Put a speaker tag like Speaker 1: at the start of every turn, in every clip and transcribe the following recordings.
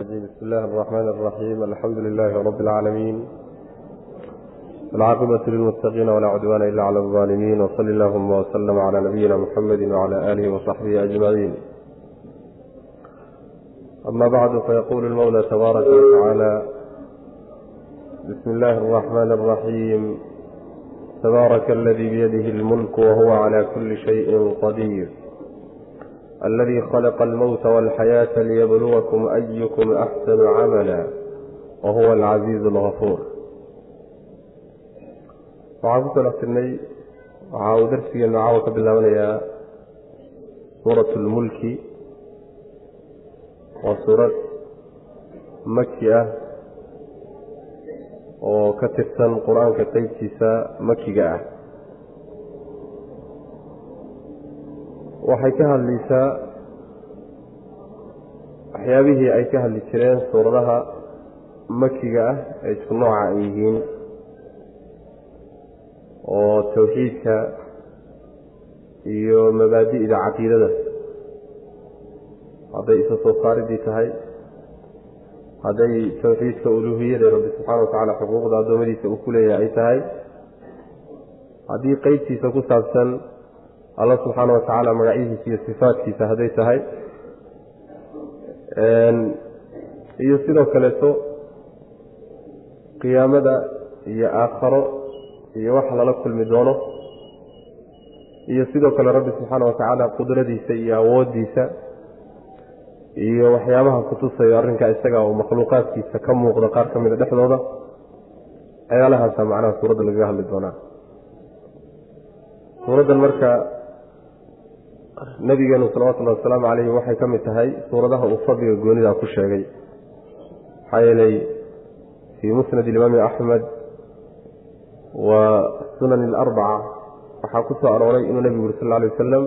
Speaker 1: بسم الله الرحمن الرحيم الحمد لله رب العالمين العاقبة للمتقين ولا عدوان إلا على الظالمين وصل اللهم وسلم على نبينا محمد وعلى آله وصحبه أجمعين أما بعد فيقول المولى تبارك وتعالى بسم الله الرحمن الرحيم تبارك الذي بيده الملك وهو على كل شيء قدير الذي خلق الموت والحياة ليبلوكم أيكم أحسن عملا وهو العزيز الغفور waxaan ku talaxtirnay waxa uu darsigeenu caawa ka bilaabanayaa suurat lmulki waa suurad maki ah oo ka tirsan qur-aanka qeybtiisa makiga ah waxay ka hadlaysaa waxyaabihii ay ka hadli jireen suuradaha makiga ah ee isku nooca ay yihiin oo tawxiidka iyo mabaadi'da caqiidada. Hadday isa soo saaridii tahay hadday tawxiidka uluhiyada rabbi subxaana watacaala xuquuqda addoommadiisa uu ku leeyahay ay tahay haddii qeybtiisa ku saabsan alla subxaana wa tacaala magacyihiisa iyo sifaadkiisa hadday tahay. Iyo sidoo kaleeto qiyaamada iyo aakharo iyo wax lala kulmi doono iyo sidoo kale rabbi subxaana wa tacaala qudradiisa iyo awooddiisa iyo waxyaabaha kutusayo arrinkaa isaga oo makhluuqaadkiisa ka muuqda qaar ka mida dhexdooda waxyaalahaasa macnaha suuradda lagaga hadli doonaa. Suuraddan marka nabigeenu salawatullahi wasalaamu caleyhi waxay ka mid tahay suuradaha uu fadliga goonidaa ku sheegay. Maxaa yeelay fii musnad ilimaami axmed wa sunan alarbaca waxaa ku soo arooray inuu nebigu yuri sal alay wasalam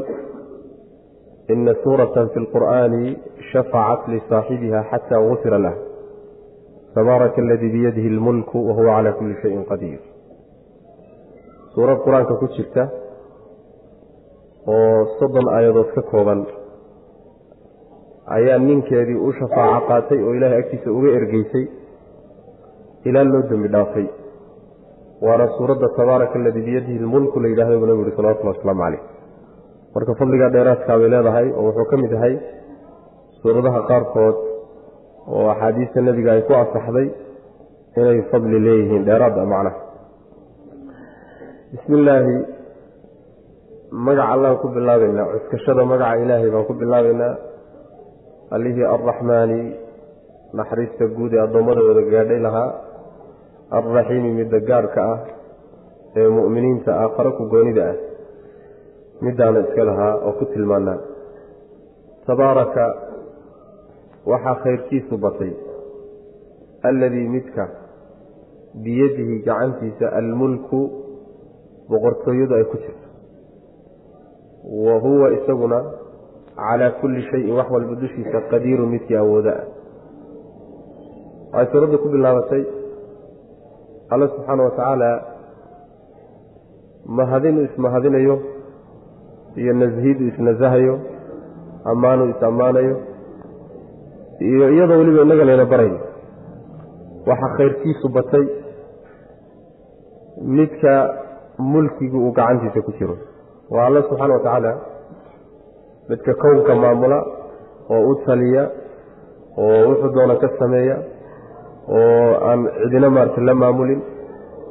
Speaker 1: ina suuratan fi lqur'aani shafacat lisaaxibiha xata gufira lah. Tabaaraka aladii biyadihi lmulku wahuwa cala kulli shayin qadiir suurad qur'aanka ku jirta oo soddon aayadood ka kooban ayaa ninkeedii u shafaaco qaatay oo ilaahay agtiisa uga ergeysay ilaa loo dembi dhaafay. Waana suuradda tabaaraka aladii biyadihi lmulku la yidhahda buu nabigu yuri salawatullahi wasalaamu caleyh marka fadligaa dheeraadkaa bay leedahay oo wuxuu ka mid yahay suuradaha qaarkood oo axaadiista nebiga ay ku asaxday inay fadli leeyihiin dheeraada macnaha. Bismi magaca allaan ku bilaabaynaa cuskashada magaca ilaahay baan ku bilaabaynaa. Allihii arraxmaani naxariista guud ee addoommadooda gaadhay lahaa. Alraxiimi midda gaarka ah ee mu'miniinta aakharo ku goonida ah. Middaana iska lahaa oo ku tilmaanaa. Tabaaraka waxaa khayrkiisu batay. Alladii midka biyadihi gacantiisa almulku boqortooyadu ay ku jirto wa huwa isaguna calaa kulli shayin wax walba dushiisa qadiirun midkii awooda ah. Waxay suuradda ku bilaabatay alla subxaana wa tacaala mahadinu ismahadinayo iyo nashidu isnasahayo ammaanu is-ammaanayo iyo iyadoo weliba innaga layna barayo. Waxaa khayrkiisu batay midka mulkigu uu gacantiisa ku jiro waa alla subxaana wa tacaala midka kownka maamula oo u taliya oo wuxuu doona ka sameeya oo aan cidina maarata la maamulin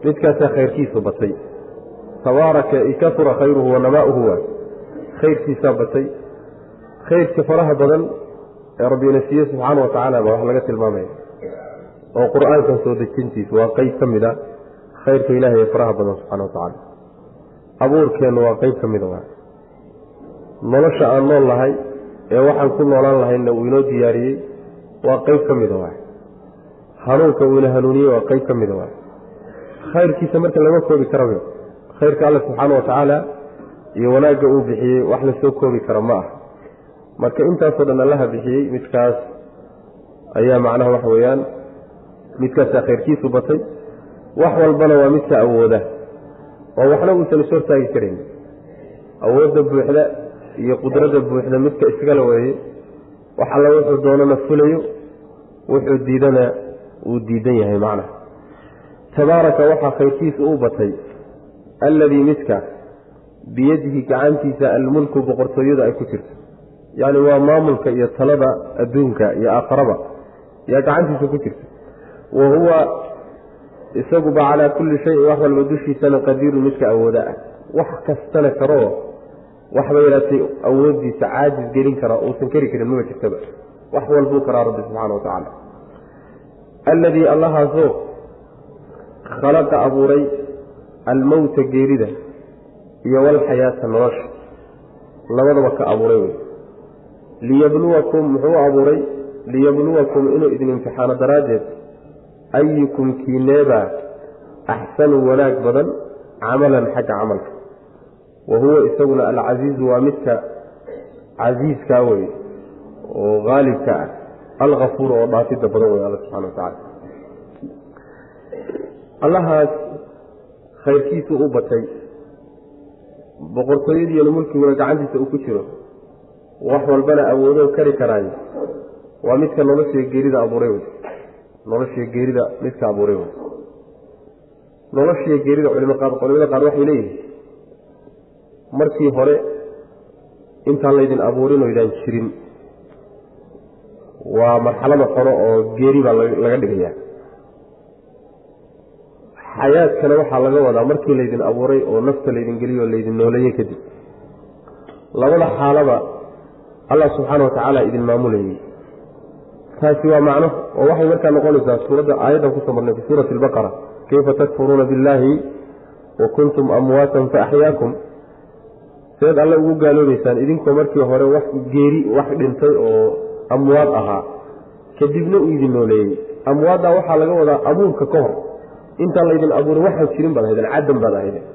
Speaker 1: midkaasaa khayrkiisu batay. Tabaaraka ikasura khayruhu wa namaa'uhu waa khayrkiisaa batay. Khayrka faraha badan ee rabbina siiye subxaana wa baa wax laga tilmaamaya oo qur'aankan soo dejintiisu waa qeyb ka mid a khayrka ilahay ee faraha badan subxana wa tacaala abuurkeennu waa qeyb ka mida waa nolosha aan nool lahay ee waxaan ku noolaan lahayna uu inoo diyaariyey waa qeyb ka mida waa hanuunka uu ina hanuuniyey waa qeyb ka mida waa khayrkiisa marka lama koobi karayo khayrka alle subxaana wa tacaala iyo wanaagga uu bixiyey wax la soo koobi kara ma ah marka intaasoo dhan allaha bixiyey midkaas ayaa macnaha waxa weeyaan midkaasaa khayrkiisu batay wax walbana waa midka awooda oo waxna uusan is hortaagi karayn awoodda buuxda iyo qudradda buuxda midka iskala weeye wax alla wuxuu doonana fulayo wuxuu diidana uu diidan yahay macnaha tabaaraka waxaa khayrkiisa u batay alladii midka biyadihi gacantiisa almulku boqortooyadu ay ku jirto. Yacni waa maamulka iyo talada adduunka iyo aakharaba yaa gacantiisa ku jirta wa huwa isaguba calaa kulli shayin wax walba dushiisana qadiiru midka awooda ah. Wax kastana karoo waxba yaraatay awoodiisa caajis gelin kara uusan keri karin maba jirtaba. Wax walbuu karaa rabbi subxaana wa tacaala. Alladii allahaasoo khalaqa abuuray almowta geerida iyo walxayaata nolosha. Labadaba ka abuuray wey. Liyabluwakum muxuu abuuray? Liyabluwakum inuu idin imtixaano daraaddeed ayukum kiineebaa axsanu wanaag badan camalan xagga camalka wa huwa isaguna alcasiizu waa midka casiiskaa wey oo haalibka ah alkafuur oo dhaafidda badan wey alla subxana wa tacaala allahaas khayrkiisu u batay boqortooyadiiyo mulkiguna gacantiisa uu ku jiro wax walbana awoodoo kari karaayo waa midka noloshiiyo geerida abuuray wey noloshiiyo geerida midka abuuray wey noloshiiyo geerida culima qaar waxay leeyihiin markii hore intaan laydin abuurin oydaan jirin waa marxalada hore oo geeri baa laga dhigayaa. Xayaadkana waxaa laga wadaa markii laydin abuuray oo nafta laydin geliyo laydin nooleeye kadib. Labada xaalaba allah subxaana wa tacaala idin maamulayay taasi waa macno oo waxay markaa noqonaysaa suuradda aayaddan ku soo marnay fi suurati albaqara. Kayfa takfuruuna billaahi wa kuntum amwaatan fa axyaakum seed alle ugu gaaloobaysaan idinkoo markii hore wax geeri wax dhintay oo amwaad ahaa kadibna uu idin nooleeyey amwaaddaa waxaa laga wadaa abuurka ka hor. Intaan laydin abuurin waxaa jirin baad ahaydeen cadam baad ahaydeen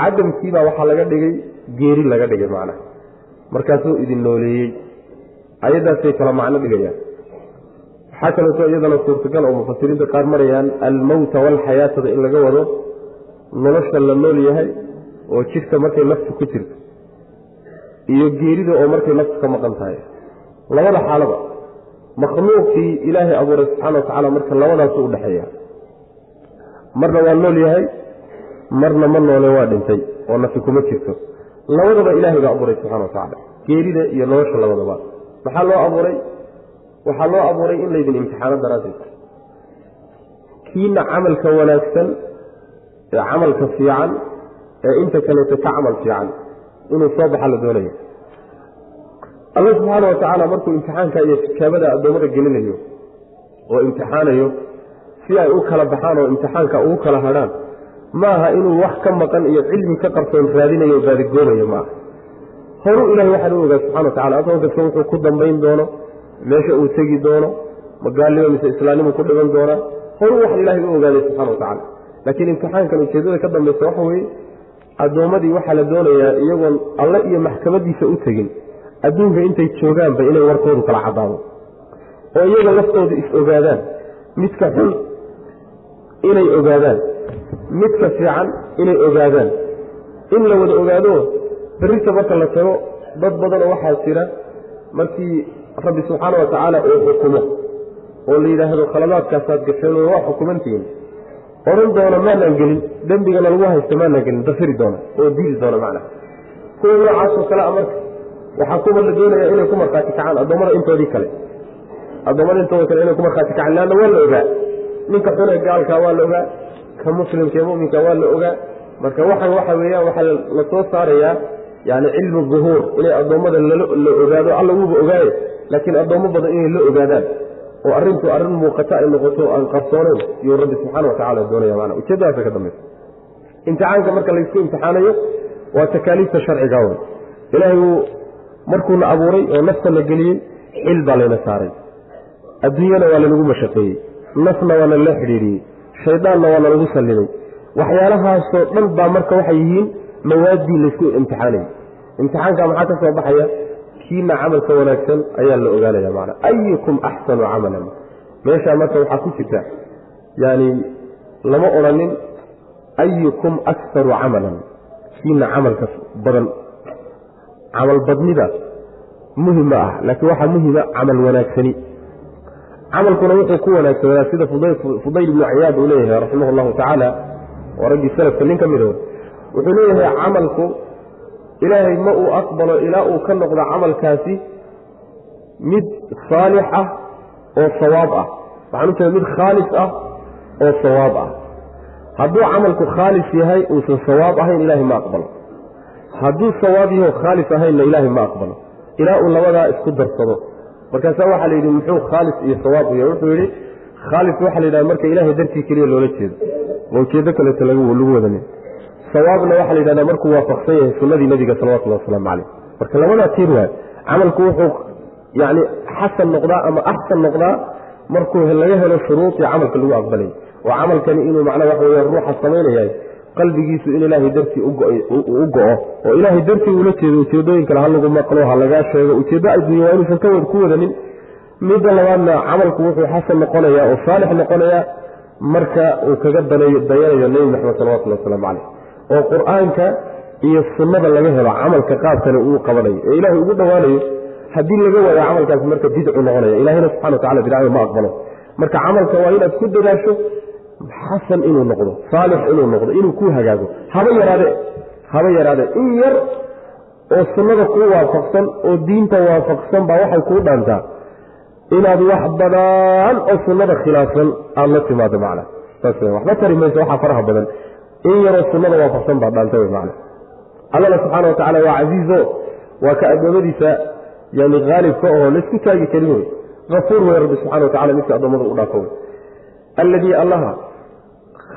Speaker 1: cadamkiibaa waxaa laga dhigay geeri laga dhigay macnaha. Markaasuu idin nooleeyey. Ayaddaasay kala macno dhigayaan waxaa kaleeto iyadana suurtagal oo mufasiriinta qaar marayaan almowta walxayaatada in laga wado nolosha la nool yahay oo jidhka markay naftu ku jirto iyo geerida oo markay naftu ka maqan tahay. Labada xaalaba makhluuqkii ilaahay abuuray subxana wa tacaala marka labadaasu udhexeeya marna waa nool yahay marna ma noole waa dhintay oo nafi kuma jirto. Labadaba ilaahay baa abuuray subxana wa tacaala geerida iyo nolosha labadaba. Maxaa loo abuuray waxaa loo abuuray in laydin imtixaano daraaddeed. Kiina camalka wanaagsan ee camalka fiican ee inta kaleeto ka camal fiican inuu soo baxa la doonaya. Alla subxaana wa tacaala markuu imtixaanka iyo tikaabada addoommada gelinayo oo imtixaanayo si ay u kala baxaan oo imtixaanka ugu kala hadhaan maaha inuu wax ka maqan iyo cilmi ka qarsoon raadinayo o baadigoonayo maaha. Horuu ilahay waxaan u ogaa subxana wa tacala addoon kasta wuxuu ku dambayn doono meesha uu tegi doono magaalnimo mise islaamnimu ku dhigan doonaa horuu wax ilaahay u ogaaday subxana wa tacala laakiin imtixaankan ujeeddada ka dambaysa waxa weeye addoommadii waxaa la doonayaa iyagoon alle iyo maxkamadiisa u tegin adduunka intay joogaanba inay warkoodu kala caddaado oo iyaga laftooda is ogaadaan midka xun inay ogaadaan midka fiican inay ogaadaan. In la wada ogaado berrita marka la tago dad badanoo waxaa jira markii rabbi subxaana wa tacaala uu xukumo oo la yidhaahdo khaladaadkaasaad gasheen waa xukumantihiin odhan doona maanaan gelin dembigana lagu haysto maanaan gelin dafiri doona oo diidi doona macnaha. Kuwa noocaasoo kale marka waxaa kuwa la doonaya inay ku markhaati kacaan addoommada intoodii kale. Addoommada intooda kale inay ku markhaati kacaan leanna waa la ogaa. Ninka xune gaalkaa waa la ogaa ka muslimka ee muminka waa la ogaa. Marka waxan waxa weeyaan waxaa la soo saarayaa yani cilmu duhuur inay addoommada la ogaado alla wuuba ogaaye laakiin addoommo badan inay la ogaadaan oo arrintu arrin muuqata ay noqoto aan qarsooneyn iyuu rabbi subxaana wa tacala doonaya maana. Ujeeddadaasa ka dambaysa. Imtixaanka marka laysku imtixaanayo waa takaaliifta sharciga wey ilaahay wuu markuuna abuuray oo nafta la geliyey xil baa layna saaray. Adduunyana waa lanagu mashaqeeyey. Nafna waana la xidhiidhiyey. Shaydaanna waana lagu sallimay. Waxyaalahaasoo dhan baa marka waxay yihiin mawaaddii laysku imtixaanayay imtixaanka maxaa ka soo baxaya kiina camalka wanaagsan ayaa la ogaanaya macana ayukum axsanu camalan? Meeshaa marka waxaa ku jirta yaani lama odhanin ayukum akharu camalan. Kiina camalka badan camal badnida muhiim ah laakiin waxaa muhima camal wanaagsani. Camalkuna wuxuu ku wanaagsanaa sida fudayl ibnu ciyaad uu leeyahay raximah allahu tacaala oo raggii salafka nin ka mid wuxuu leeyahay camalku ilaahay ma uu aqbalo ilaa uu ka noqdo camalkaasi mid saalix ah oo sawaab ah. Waxaan u jeeda mid khaalis ah oo sawaab ah. Hadduu camalku khaalis yahay uusan sawaab ahayn ilaahay ma aqbalo. Hadduu sawaab yaho khaalis ahaynna ilaahay ma aqbalo. Ilaa uu labadaa isku darsado. Markaasaa waxaa la yidhi muxuu khaalis iyo sawaab u yahay? Wuxuu yidhi khaalis waxaa la yidhaha marka ilaahay dartii keliya loola jeedo. Oo ujeedo kaleeto lagu wadanin sawaabna waxaa la yidhahdaa markuu waafaqsan yahay sunnadii nebiga salawatullahi wasalaamu caleyh marka labadaa tiir waay camalku wuxuu yacni xasan noqdaa ama axsan noqdaa markuu laga helo shuruudii camalka lagu aqbalay. Oo camalkani inuu macnaa waxa weya ruuxa samaynayahay qalbigiisu in ilaahay dartii u go-o. Oo ilaahay dartii uula jeedo ujeedooyin kale ha lagu maqlo ha lagaa sheego ujeeddo adduunya waa inuusan ka ku wadanin. Midda labaadna camalku wuxuu xasan noqonayaa oo saalix noqonayaa marka uu kaga dayanayo nebi maxamed salawatullhi wasalaamu caleyh oo qur'aanka iyo sunnada laga helo camalka qaabkani uu qabanayo. Ee ilaahay ugu dhowaanayo haddii laga waayo camalkaasi marka bidcu noqonaya ilahayna subxana watacala bidcada ma aqbalo marka camalka waa inaad ku dadaasho xasan inuu noqdo saalix inuu noqdo inuu ku hagaago. Haba yaraade haba yaraade. In yar oo sunnada kuu waafaqsan oo diinta waafaqsan baa waxay kuu dhaantaa inaad wax badan oo sunnada khilaafsan aada la timaado macna. Saas waxba tari mayso waxaa faraha badan in yaroo sunnada waafaqsan baa dhaanta macna allana subxaana wa tacala waa casiizo waa ka addoomadiisa yani haalibka oo laysku taagi karin wey afuur wey rabbi subxana wa tacala midka addoommada u dhaafo wey alladii allaha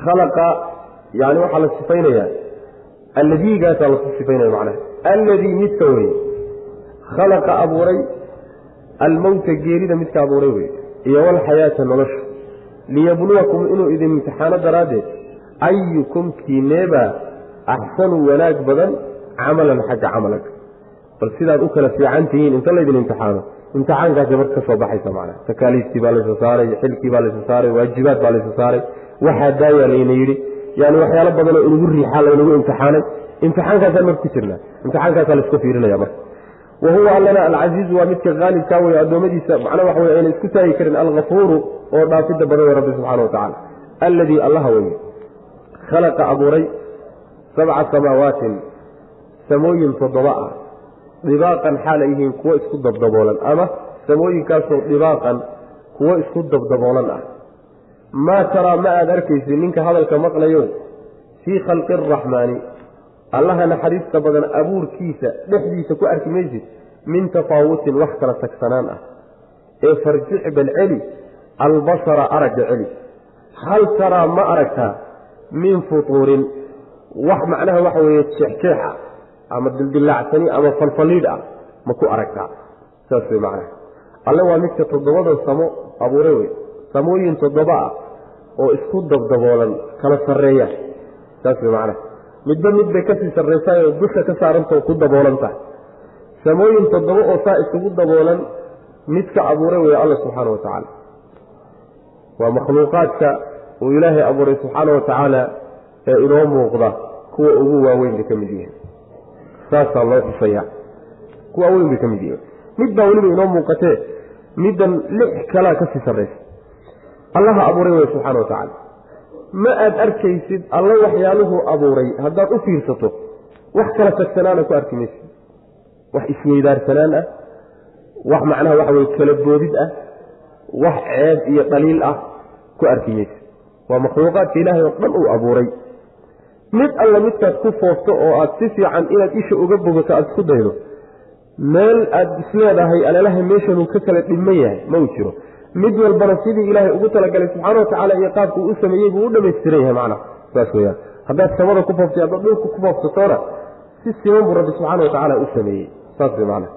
Speaker 1: khalaqa yani waxaa la sifaynayaa alladiigaasaa lasu sifaynaya macnaha alladii midka wey khalaqa abuuray almowta geerida midka abuuray wey iyo walxayaata nolosha liyabluwakum inuu idin imtixaano daraaddeed ayukum kiineebaa axsanu wanaag badan camalan xagga camalanka bal sidaad u kala fiican tihiin inta laydin imtixaano imtixaankaasi marka ka soo baxaysa macnaha takaaliiftii baa laysa saaray xilkii baa laysa saaray waajibaad baa laysa saaray waxaa daayaa layna yidhi yani waxyaalo badanoo inagu riixaa laynagu imtixaanay imtixaankaasaa marka ku jirnaa imtixaankaasaa la isku fiirinaya marka wa huwa allana alcasiizu waa midka haalibkaa wey addoommadiisa macnaa waxa wey ayna isku taagi karin alkafuuru oo dhaafidda badan wey rabbi subxana wa tacala alladii allaha weye khalaqa abuuray sabca samaawaatin samooyin toddoba ah dhibaaqan xaalay yihiin kuwo isku dabdaboolan ama samooyinkaasoo dhibaaqan kuwo isku dabdaboolan ah maa taraa ma aada arkaysid ninka hadalka maqlayo fii khalqi araxmaani allaha naxariista badan abuurkiisa dhexdiisa ku arki maysid min tafaawutin wax kala tagsanaan ah ee farjic bal celi albasara aragga celi hal taraa ma aragtaa min futuurin. Wax macnaha waxa weeye jeexjeexa ama dildillaacsani ama falfaliidh ah ma ku aragtaa saas wey macnaha. Alle waa midka toddobadan samo abuure wey. Samooyin toddoba ah oo isku dabdaboolan kala sarreeya. Saas wey macnaha. Midba mid bay ka sii sarraysaayoo dusha ka saarantao ku daboolan tahay. Samooyin toddoba oo saa isugu daboolan midka abuure wey alla subxaana wa tacaala waa makhluuqaadka uu ilaahay abuuray subxaana wa tacaala ee inoo muuqda kuwa ugu waaweyn bay ka mid yihiin. Saasaa loo xusaya kuwa weyn bay ka mid yihiin. Mid baa weliba inoo muuqatee middan lix kalaa ka sii sarraysa. Allaha abuuray wey subxana wa tacaala. Ma aada arkaysid alla waxyaaluhuu abuuray haddaad u fiirsato. Wax kala tagsanaana ku arki maysid. Wax isweydaarsanaan ah. Wax macnaha waxa weye kala boodid ah. Wax ceeb iyo dhaliil ah ku arki maysid waa makhluuqaadka ilaahay oo dhan uu abuuray. Mid alla midkaad ku foofto oo aad si fiican inaad isha uga bogato aada isku daydo. Meel aada isleedahay alalaha meeshanuu ka kala dhiman yahay ma uu jiro. Mid walbana sidii ilaahay ugu talagalay subxaana wa tacaala iyo qaabku u sameeyey buu u dhamaystiran yahay macnaha. Saas weyaan haddaad samada ku fooftay haddaad dhulka ku foofsatoona si siman buu rabbi subxaana wa tacaala u sameeyey. Saas wey macnaha.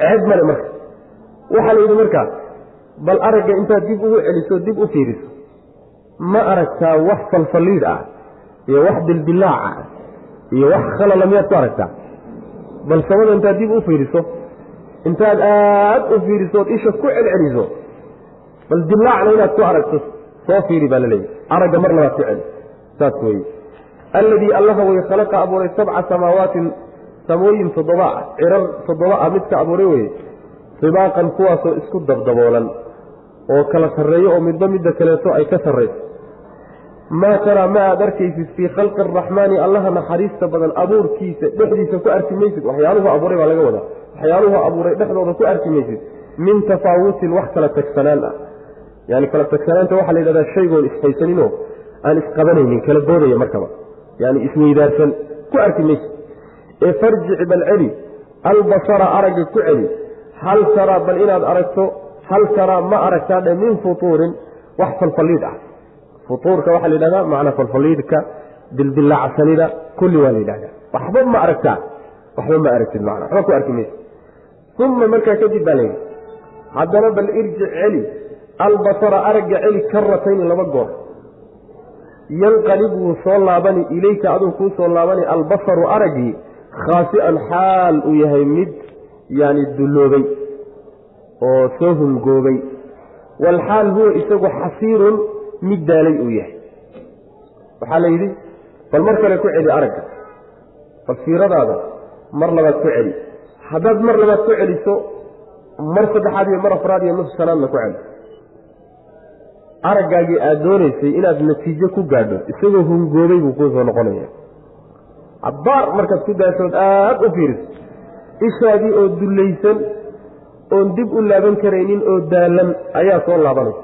Speaker 1: Ceeb male marka. Waxaa la yidhi markaa bal aragga intaad dib ugu celiso dib u fiiriso ma aragtaa wax falfaliidh ah iyo wax dildilaaca ah iyo wax khalala miyaad ku aragtaa. Bal samada intaad dib u fiiriso intaad aada u fiirisood isha ku celceliso bal dilaacna inaad ku aragto soo fiiri baa laleeyahy aragga mar labaad ku celi. Saas weye alladii allaha way khalaqa abuuray sabca samaawaatin samooyin toddoba ah cirar toddoba ah midka abuuray weye sibaaqan kuwaasoo isku dabdaboolan oo kala sarreeyo oo midba midda kaleeto ay ka sarrayso maa taraa ma aad arkaysid fii khalqi araxmaani allaha naxariista badan abuurkiisa dhexdiisa ku arki maysid. Waxyaaluhu abuuray baa laga wadaa. Waxyaaluhu abuuray dhexdooda ku arki maysid. Min tafaawutin wax kala tagsanaan ah. Yani kala tagsanaanta waxaa la yidhahdaa shaygoon ishaysaninoo aan isqabanaynin kala boodaya markaba. Yani isweydaarsan ku arki maysid. Ee farjic bal celi albasara aragga ku celi hal taraa bal inaad aragto hal taraa ma aragtaadhe min futuurin wax falfalliid ah futuurka waxaa la yidhahdaa macnaa falfalliidka dildilaacsanida kulli waa la yidhahdaa waxba ma aragtaa waxba ma aragtid macna waxba ku arki maysid uma markaa kadib baa layidhi haddana bal irjic celi albasara aragga celi karatayni laba goor. Yanqalib wuu soo laabani ilayka aduu kuu soo laabani albasaru araggii khaasi'an xaal uu yahay mid yani dulloobay oo soo hungoobay. Walxaal huwa isagu xasiirun mid daalay uu yahay. Waxaa la yidhi bal mar kale ku celi aragga. Bal siiradaada mar labaad ku celi. Haddaad mar labaad ku celiso mar saddexaad iyo mar afraad iyo nus sanaadna ku celi. Araggaagii aada doonaysay inaad natiijo ku gaadho isagoo hungoobay buu kuu soo noqonaya cabbaar markaad ku daashood aada u fiiriso. Ishaadii oo dullaysan oon dib u laaban karaynin oo daalan ayaa soo laabanaysa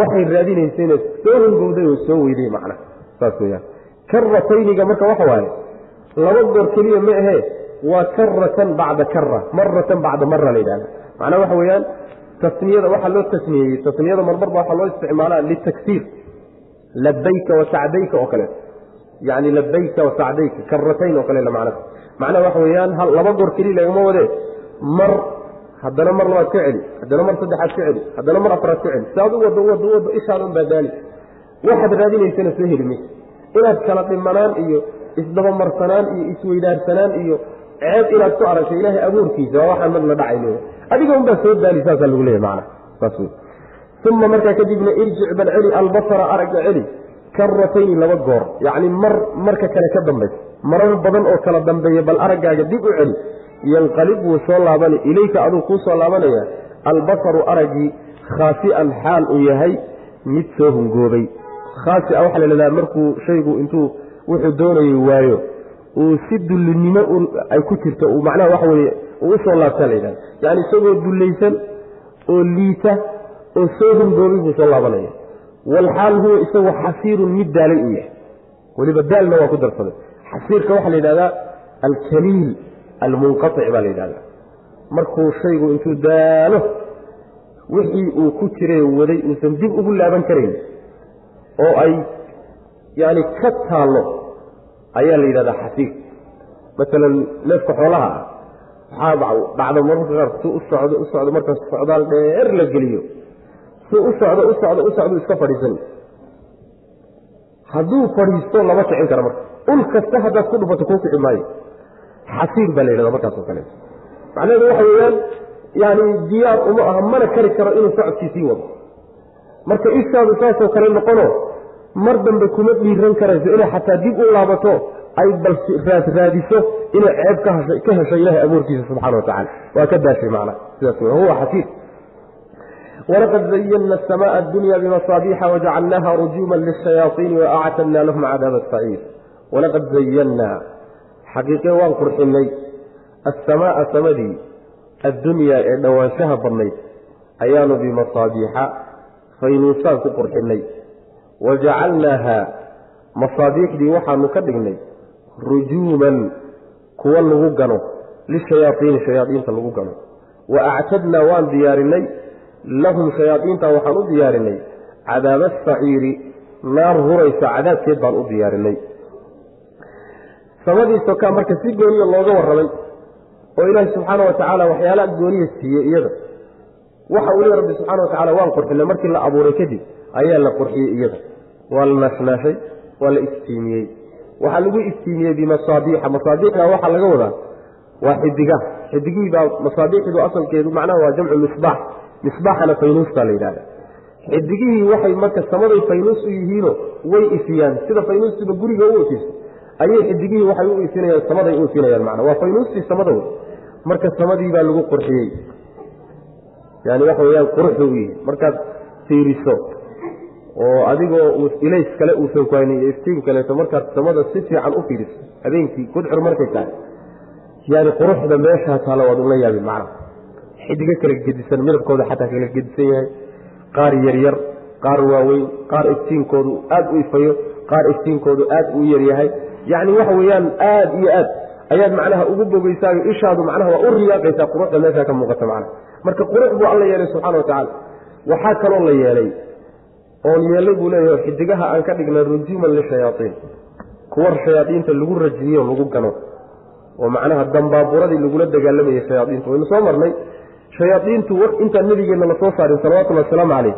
Speaker 1: waxay raadinaysayna soo hungowday oo soo weyday macna saas weyaan karatayniga marka waxa waaye laba goor keliya ma ahee waa karatan bacda kara maratan bacda mara la yidhahda macnaa waxa weeyaan tasniyada waxaa loo tasniyeeyey tasniyada marmarba waxaa loo isticmaalaa litagsiir labayka wa sacdayka oo kaleeto yani labayka wa sacdayka karatayn oo kale macna. Macnaha waxa weeyaan hal laba goor keliya lagama wadee mar haddana mar labaad ka celi haddana mar saddexaad ka celi haddana mar afraad ka celi. Saad u wado wado wado ishaada un baa daali waxaad raadinaysana soo heli maysa inaad kala dhimanaan iyo isdabamarsanaan iyo isweydaarsanaan iyo ceeb inaad ku aragto ilaahay abuurkiisa waa waxaan marna dhacayno adiga un baa soo daali saasaa lagu leeyahy macna. Saas wey uma markaa kadibna irjic bal celi albasara aragga celi. Karatayni laba goor. Yacni mar marka kale ka dambaysa marar badan oo kala dambeeya bal araggaaga dib u celi yanqalib wuu soo laabana ilayka aduu kuu soo laabanaya albasaru araggii khaasi'an xaal uu yahay mid soo hungoobay. Khaasia waxaa la idhahdaa markuu shaygu intuu wuxuu doonayay waayo uu si dullinimo ay ku jirto uu macnaha waxa weye uu u soo laabtaa la yidhahda yacni isagoo dullaysan oo liita oo soo hungoobay buu soo laabanaya. Walxaal huwa isagu xasiirun mid daalay uu yahay. Weliba daalna waa ku darsaday. Xasiirka waxaa la yidhahdaa alkaliil almunqaic baa la yidhahdaa. Markuu shaygu intuu daalo wixii uu ku jiray waday uusan dib ugu laaban karayn oo ay yani ka taallo ayaa la yidhahdaa xasiir maalan neefka xoolaha ah waxaa dhacda mararka qaar suu u socdo u socdo markaas socdaal dheer la geliyo. Suu u socdo u socdo u socdo iska fadhiisan. Hadduu fadhiisto lama kicin karo marka. Ul kasta haddaad ku dhufato kuu kici maayo xasiir baa la yidhahda markaasoo kaleeto macnaheedu waxa weeyaan yani diyaar uma aha mana kari karo inuu socodkiisii wado. Marka ishaadu saasoo kale noqono mar dambe kuma dhiiran karayso inay xataa dib u laabato ay bal raasraadiso inay ceeb ka hesho ilahay abuurkiisa subxana wa waa ka daashay macna sidaas w huwa xasiir walaqad zayana asamaaa addunya bimasaabiixa wajacalnaaha rujuuman lishayaaiini waactadna lahum cadaaba saciir walaqad zayannaa xaqiiqe waan qurxinay assamaaa samadii addunyaa ee dhowaanshaha badnayd ayaanu bimasaabiixa faynuusaan ku qurxinay. Wajacalnaaha masaabiixdii waxaanu ka dhignay rujuuman kuwa lagu gano lishayaaiini shayaaiinta lagu gano wa actadnaa waan diyaarinay lahum shayaaiinta waxaan u diyaarinay cadaaba asaciiri naar huraysa cadaabkeed baan u diyaarinay samadii sokaa marka si gooniya looga warramay oo ilaahi subxaana wa tacaala waxyaala gooniya siiyey iyada waxa uu leey rabbi subxana wa tacala waan qurxinay markii la abuuray kadib ayaa la qurxiyey iyada. Waa la naashnaashay waa la iftiimiyey. Waxaa lagu iftiimiyey bimasaabiixa. Masaabiixda waxaa laga wadaa waa xidiga. Xidigihii baa masaabiixdu asalkeedu macnaha waa jamcu misbaax. Misbaaxana faynuustaa la yidhahda xidigihii waxay marka samaday faynuus u yihiino way ifiyaan. Sida faynuustiba guriga u ifiso ayay xidigihii waxay u ifinayaan samaday u ifinayaan macna. Waa faynuustii samada wey marka samadii baa lagu qurxiyey. Yani waxa weyaan quruxda u yihi markaad fiiriso oo adigoo ilays kale uusan ku iyo iftiin kaleeto markaad samada si fiican u fiiriso habeenkii gudcur markay tahay yani quruxda meeshaa taala waad ula yaabin macna. Xidigo kala gedisan midabkooda xataa kala gedisan yahay. Qaar yaryar qaar waaweyn qaar iftiinkoodu aada u ifayo qaar iftiinkoodu aada u yaryahay yani waxa weeyaan aada iyo aad. Ayaad macnaha ugu bogeysaayo ishaadu macnaha waa u riyaaqaysaa quruxda meeshaa ka muuqata macnaha. Marka qurux buu alla yeelay subxana watacaala waxaa kaloo la yeelay oon yeelay buu leeyahay xidigaha aan ka dhignay rujuuman lishayaaiin kuwa shayaaiinta lagu rajiyo lagu gano. Oo macnaha dambaaburadii lagula dagaalamayay shayaaiintu waynu soo marnay. Shayaaiintu intaan nabigeenna la saarin salawatullhi wasalaamu caleyh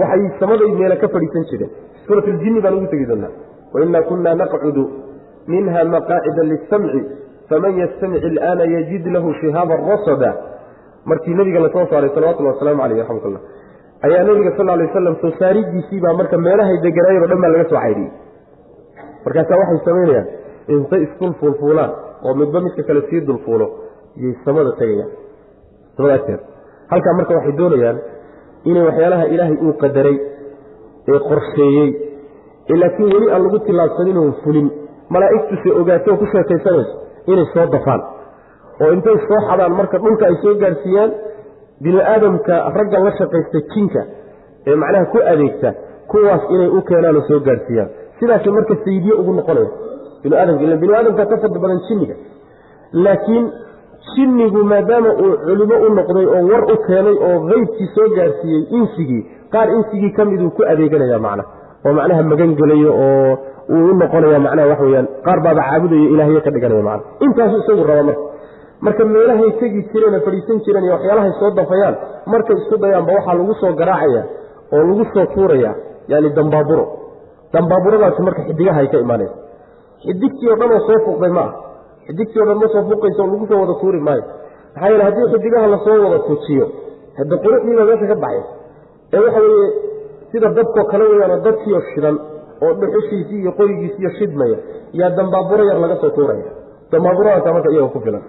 Speaker 1: waxay samaday meela ka fadhiisan jireen. Suurat baan ugu tegi doonaa wainaa kunna naqcudu minha maqaacida lisamci faman yastamic ilaana yajid lahu shihaaban rasada markii nabiga la soo saaray salawatulli wasalaamu caleyh raxmatullah ayaa nabiga sal lay waslam soo saaridiisiibaa marka meelahay deganaayeen o dhan baa laga soo caydhiyey markaasaa waxay samaynayaan intay isdul fuulfuulaan oo midba midka kale sii dulfuulo yay samada tegayaan. Samada agteeda halkaa marka waxay doonayaan inay waxyaalaha ilaahay uu qadaray ee qorsheeyey ee laakiin weli aan lagu tillaabsanin oon fulin malaa'igtuse ogaato ku sheekaysanayso inay soo dafaan. oo intay soo xadaan marka dhulka ay soo gaarsiiyaan bini aadamka ragga la shaqaysta jinka ee macnaha ku adeegta kuwaas inay u keenaan oo soo gaarsiiyaan. Sidaasay marka sayidye ugu noqonaya biniaadamka ila bini aadamka ka fadli badan jinniga. Laakiin jinnigu maadaama uu culimo u noqday oo war u keenay oo qeybkii soo gaarsiiyey insigii qaar insigii ka miduu ku adeeganaya macna oo macnaha magangelayo oo uu u noqonaya macnaha waxa weyaan qaar baaba caabudayo ilaahyo ka dhiganaya macna intaasu isagu raba marka marka meelahay tegi jireen fadhiisan jireen iyo waxyaalahay soo dafayaan markay isku dayaanba waxaa lagu soo garaacaya oo lagu soo tuuraya yani dambaaburo. Dambaaburadaasi marka xidigaha ay ka imaanaysa xidigtii o dhan oo soo fuuqday ma ah xidigtii o dhan ma soo fuuqayso oo lagu soo wada tuuri maayo. Maxaa yeele haddii xidigaha la soo wada tujiyo hadda quruxdiiba meesha ka baxay ee waxa weeye sida dabkoo kale weyaano dabkiioo shidan oo dhuxushiisii iyo qorigiisiiyo shidmaya yaa dambaaburo yar laga soo tuuraya. Dambaaburadaasa marka iyaga ku filan.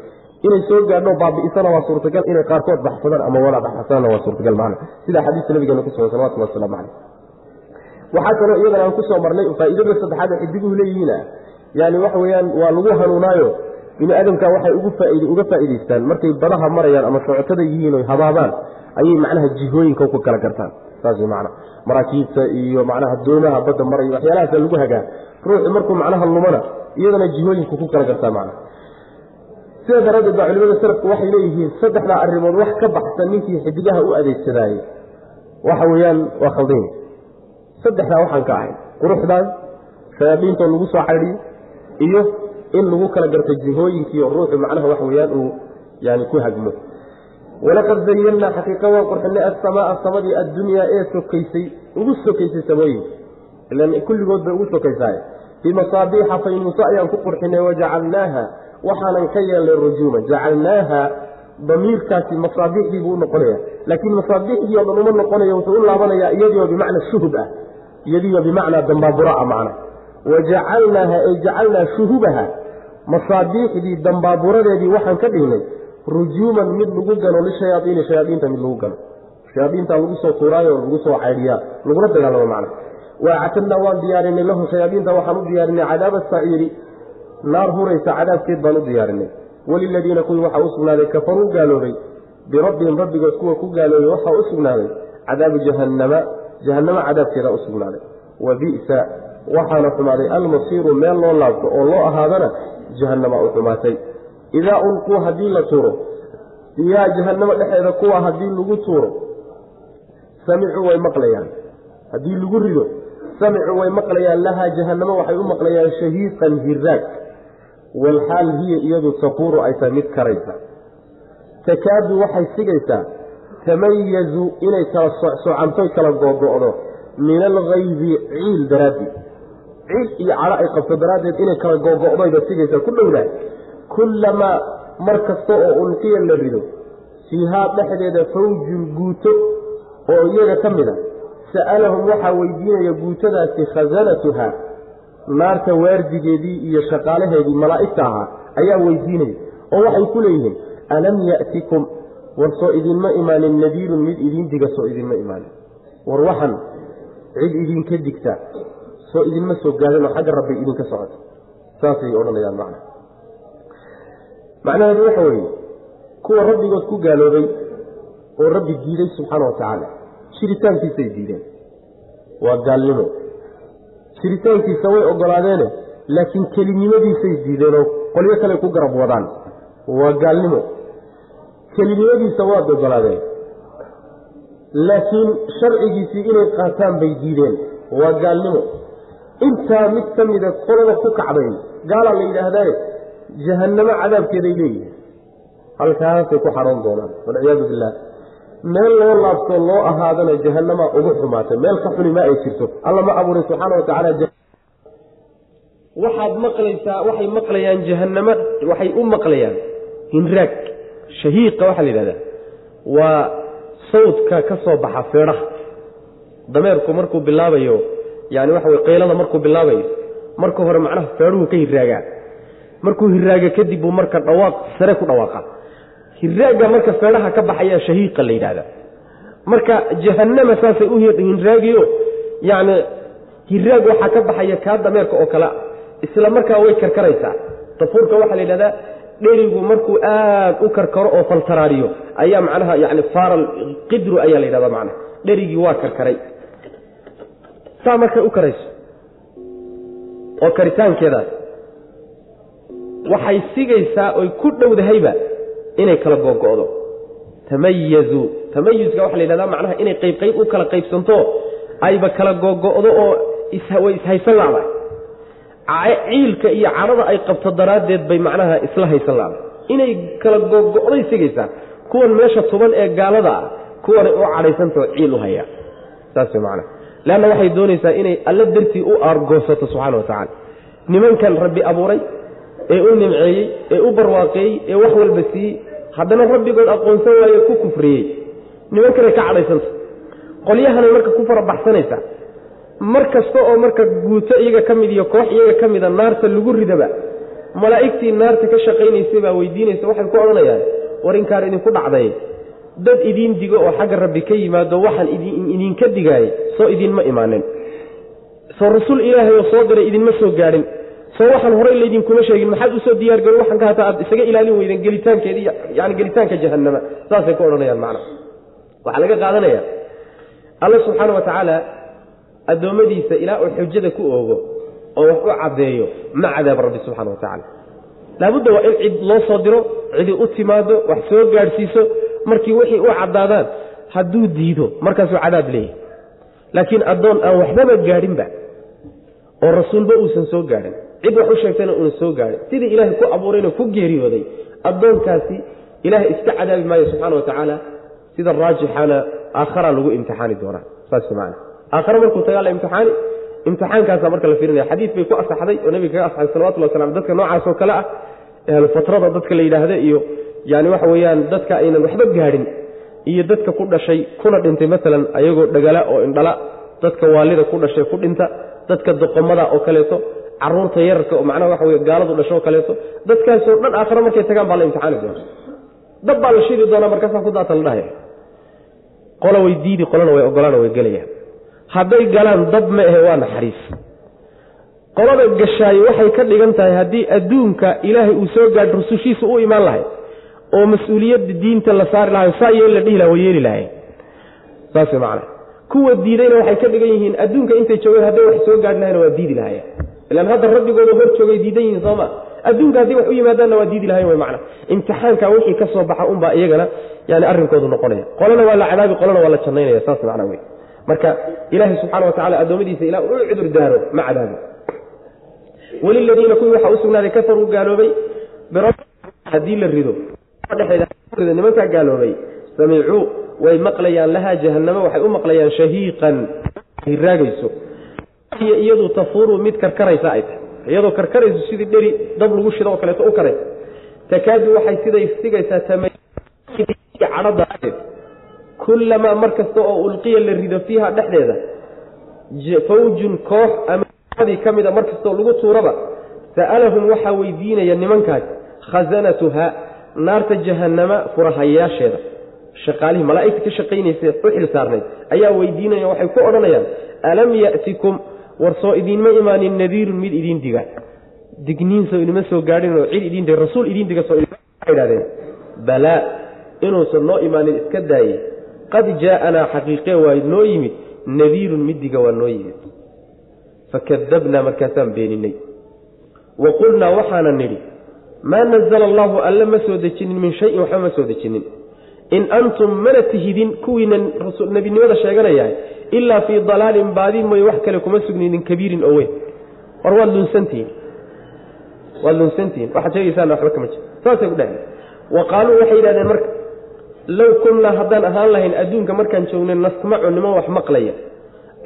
Speaker 1: Inay soo gaadho baabi'isana waa suurtagal inay qaarkood baxsadaan ama wada baxsadana waa suurtagal macna. Sida xadiiska nabigeena ku sugan salawatullah wasalaamu caleyh waxaa kaloo iyadana aan ku soo marnay faa'iidada saddexaad ee xidiguhu leeyihiina yani waxa weeyaan waa lagu hanuunaayo. Bini aadamka waxay uga faa'idaystaan markay badaha marayaan ama socotada yihiin oy habaabaan ayay macnaha jihooyinka ku kala gartaan saas mana maraakiibta iyo macnaha doomaha badda maraya waxyaalahaasa lagu hagaa. Ruuxu markuu macnaha lumana iyadana jihooyinku ku kala gartaa macnaha sida daraaddeed baa culimada salafku waxay leeyihiin saddexdaa arrimood wax ka baxsan ninkii xidigaha u adeegsadaayey. Waxa weeyaan waa khaldanya saddexdaa waxaan ka ahay. Quruxdaas shayaadiintoo lagu soo caydhiyo iyo in lagu kala garto jihooyinkiio ruuxu macnaha waxa weyaan uu yani ku hagmo walaqad zayannaa xaqiiqa waan qurxinay asamaaa samadii addunyaa ee sokaysay ugu sokaysay samooyinka ilan kulligood bay ugu sokaysaay bimasaabiixa faynuuso ayaan ku qurxinay wajacalnaaha waxaanan ka yeelnay rujuuman jacalnaaha damiirkaasi masaabiixdii buu u noqonaya laakiin masaabiixdii oo dhan uma noqonayo wuxuu u laabanayaa iyadiioo bimacna shuhub ah iyadiioo bimacnaa dambaaburaa macna. Wajacalnaaha ay jacalnaa shuhubaha masaabiixdii dambaaburadeedii waxaan ka dhignay rujuuman mid lagu gano lishayaaiini shayaaiinta mid lagu gano shayaaiinta lagu soo tuuraayo lagu soo caydhiyaa lagula dagaalamo macna. Waactadnaa waan diyaarinay lahu shayaaiinta waxaan u diyaarinay cadaaba saciiri naar huraysa cadaabkeed baan u diyaarinay. Waliladiina kuwii waxaa u sugnaaday kafaruu gaaloobay birabbihim rabbigood kuwa ku gaaloobay waxaa u sugnaaday. Cadaabu jahannama jahannamo cadaabkeeda u sugnaaday. Wa bisa waxaana xumaaday almasiiru meel loo laabto oo loo ahaadana jahannama u xumaatay idaa ulquu haddii la tuuro. Fiihaa jahannamo dhexeeda kuwa haddii lagu tuuro. Samicuu way maqlayaan. Haddii lagu rido samicuu way maqlayaan. Lahaa jahannamo waxay u maqlayaan shahiiqan hiraag walxaal hiya iyadu tafuuru ay tahay mid karaysa. Takaadu waxay sigaysaa. Tamayazu inay kala socantoy kala googo'do min algaydi ciil daraadii ciil iyo cadho ay qabto daraaddeed inay kala googo'dayba sigaysaa. Ku dhowdaa kullamaa mar kasta oo ulqiya la rido fiihaa dhexdeeda fawjun guuto oo iyaga ka mid a sa'alahum waxaa weydiinaya guutadaasi khasanatuha naarta waardigeedii iyo shaqaalaheedii malaa'igta ahaa ayaa weydiinaya oo waxay ku leeyihiin alam ya'tikum? War soo idinma imaanin nadiirun mid idiin diga soo idinma imaanin. War waxan cid idinka digta soo idinma soo gaadinoo xagga rabbi idinka socota. Saasay odhanayaan macna macnaheedu waxa weeye kuwa rabbigood ku gaaloobay oo rabbi diiday subxaana wa tacaala jiritaankiisay diideen. Waa gaalnimo. Jiritaankiisa way ogolaadeene laakiin kelinimadiisay diideenoo qolyo kale ku garab wadaan. Waa gaalnimo. Kelinimadiisa waad ogolaadeen laakiin sharcigiisii inay qaataan bay diideen. Waa gaalnimo. Intaa mid ka mida qolada ku kacday gaalaa la yidhaahdae jahannamo cadaabkeeday leeyihiin halkaasay ku xaroon doonaan. Walciyaadu billaah meel loo laabtoo loo ahaadana jahanamaa ugu xumaatay. Meel ka xuni ma ay jirto. Alla ma abuuray subxaana watacaala waxaad maqlaysaa waxay maqlayaan jahanamo waxay u maqlayaan hinraag shahiiqa waxaa la yidhahdaa waa sawdka ka soo baxa feedhaha dameerku markuu bilaabayo yani waxa wey qaylada markuu bilaabayo marka hore macnaha feedhuhu ka hiraagaa markuu hiraaga kadib buu marka dhawaaq sare ku dhawaaqa. Hiraaga marka feedhaha ka baxaya shahiiqa la yidhahda marka jahanama saasay u hinraagiyo yani hiraag waxaa ka baxaya kaa dameerka oo kale isla markaa way karkaraysaa. Tafuurka waxaa la yidhahdaa dherigu markuu aad u karkaro oo faltaraariyo ayaa macnaha yani faaral qidru ayaa la yidhahda macnaha. Dherigii waa karkaray. Saa markay u karayso oo karitaankeedaas waxay sigaysaa oy ku dhowdahayba inay kala googo'do tamayazuu tamayuska waxa la yidhahdaa macnaha inay qayb qayb u kala qaybsanto ayba kala googo'do oo way ishaysan la'dahay ciilka iyo cadhada ay qabto daraaddeed bay macnaha isla haysan la'dahay inay kala googo'day sigaysaa kuwan meesha tuban ee gaalada ah kuwanay u cadhaysantao ciil u hayaa saas macnaha. Leanna waxay doonaysaa inay alla dartii u aargoosato subxana wa tacaala. Nimankan rabbi abuuray ee u nimceeyey ee u barwaaqeeyey ee wax walba siiyey. Haddana rabbigood aqoonsan waaye ku kufriyey. Nimankanay ka cadhaysanta qolyahanay marka ku farabaxsanaysaa mar kasta oo marka guuto iyaga ka mid iyo koox iyaga ka mida naarta lagu ridaba malaa'igtii naarta ka shaqaynaysay baa weydiinaysa waxay ku odhanayaan war inkaan idinku dhacday. Dad idiin digo oo xagga rabbi ka yimaado waxaan idinka digaayay soo idinma imaanin. Soo rasuul ilaahay oo soo diray idinma soo gaadhin soo waxaan horay laydinkuma sheegin maxaad u soo diyaargarin waxaan hataa aad isaga ilaalin weydeen gelitaankeedi yani gelitaanka jahannama. Saasay ku odhanayaan macna. Waxaa laga qaadanaya alla subxaana wa tacaala addoommadiisa ilaa uu xujada ku oogo oo wax u caddeeyo ma cadaaba rabbi subxana wa tacala laabudda waa in cid loo soo diro cidi u timaado wax soo gaadhsiiso markii wixii u caddaadaan hadduu diido markaasuu cadaab leeyahy laakiin addoon aan waxbaba gaadhinba oo rasuulba uusan soo gaadhin cid wax u sheegtayna uuna soo gaadhin sidii ilaahay ku abuurayna ku geeriyooday addoonkaasi ilaahay iska cadaabi maayo subxana wa tacaala sida raajixana aakhara lagu imtixaani doonaa. Saas maana aakhare markuu tagaa la imtixaani imtixaankaasa marka la fiirinaya xadiid bay ku asaxday oo nebiga kaga asaxday salawatullah waslam dadka noocaas oo kale ah ahlufatrada dadka la yidhaahda iyo yani waxa weeyaan dadka aynan waxba gaadhin iyo dadka ku dhashay kuna dhintay maalan ayagoo dhagala oo indhala dadka waalida ku dhashay ku dhinta dadka doqomada oo kaleeto carruurta yararka oo macnaha waxa wey gaaladu dhasho oo kaleeto dadkaasoo dhan aakhare markay tagaan baa la imtixaani doona dab baa la shidi doonaa markaasaa ku daata la dhahaya qola way diidi qolana way ogolaan way gelayaan. Hadday galaan dab ma ahe waa naxariis. Qolada gashaaye waxay ka dhigan tahay haddii adduunka ilaahay uu soo gaadho rusushiisa u imaan lahay oo mas'uuliyadda diinta la saari lahay saa yeel la dhihi laha way yeeli lahay saas macana kuwa diidayna waxay ka dhigan yihiin adduunka intay joogeen hadday wax soo gaadhi lahayna waa diidi lahaya ilaan hadda rabbigooda hor joogay diidan yihiin sooma adduunka haddii wax u yimaadaanna waa diidi lahayen way macna. Imtixaanka wixii ka soo baxa unbaa iyagana yani arrinkoodu noqonaya. Qolana waa la cadaabi qolana waa la jannaynaya saas macna wey marka ilaahay subxana wa tacala addoommadiisa ilaa uu cudur daaro ma cadaabi weliladiina kuwii waxaa u sugnaaday kafaruu gaaloobay haddii la rido nimankaa gaaloobay samicuu way maqlayaan lahaa jahannamo waxay u maqlayaan shahiiqan hiraagayso iyo iyadu tafuuru mid karkaraysa ay tahay. Iyadoo karkarayso sidii dheri dab lagu shido oo kaleeto u karay takaadu waxay siday sigaysaa daraaddeed kullamaa mar kasta oo ulqiya la rido fiiha dhexdeeda fawjun koox ama adii ka mida mar kastoo lagu tuuraba sa'alahum waxaa weydiinaya nimankaas khasanatuha naarta jahannama furahayaasheeda
Speaker 2: shaqaalihii malaa'igta ka shaqaynaysa u xil saarnayd ayaa weydiinaya waxay ku odhanayaan alam ya'tikum war soo idiinma imaanin nadiirun mid idiin diga. Digniin soo idinma soo gaadhin oo cid idiin diga rasuul idiin diga soo idhahdeen balaa inuusan noo imaanin iska daaye. Qad jaa'anaa xaqiiqee waa noo yimid nadiirun mid diga waa noo yimid. Fakadabnaa markaasaan beeninay. Wa qulnaa waxaana nidhi maa nazala allaahu alle ma soo dejinin min shayin waxba ma soo dejinin. In antum mana tihidin kuwiina nebinimada sheeganayahay ilaa fii dalaalin baadi mooye wax kale kuma sugninin kabiirin oo weyn. War waad lunsantihiin waad lunsantihiin waxaad sheegaysaana waxba kama jiro. Saasay ku dhaheen wa qaaluu waxay yidhahdeen marka low kunnaa haddaan ahaan lahayn adduunka markaan joognay nasmacu niman wax maqlaya.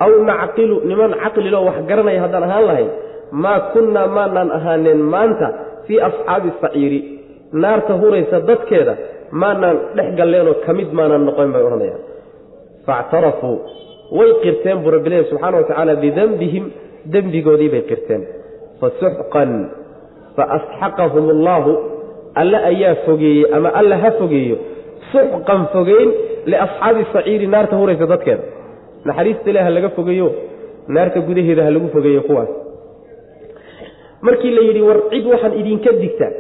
Speaker 2: Aw nacqilu niman caqlilo wax garanaya haddaan ahaan lahayn. Maa kunnaa maanaan ahaaneen maanta fii asxaabi saciiri. Naarta huraysa dadkeeda maanaan dhex galleenoo ka mid maanaan noqon bay odhanayaan. Faactarafuu way qirteen buu rabbileeya subxaana wa tacaala bidembihim dembigoodii bay qirteen. Fasuxqan faasxaqahum allaahu alle ayaa fogeeyey ama alla ha fogeeyo. Suxqan fogeyn liasxaabi saciiri naarta huraysa dadkeeda. Naxariista ilaah ha laga fogeeyo naarta gudaheeda ha lagu fogeeyo kuwaas. Markii la yidhi war cid waxaan idinka digtaa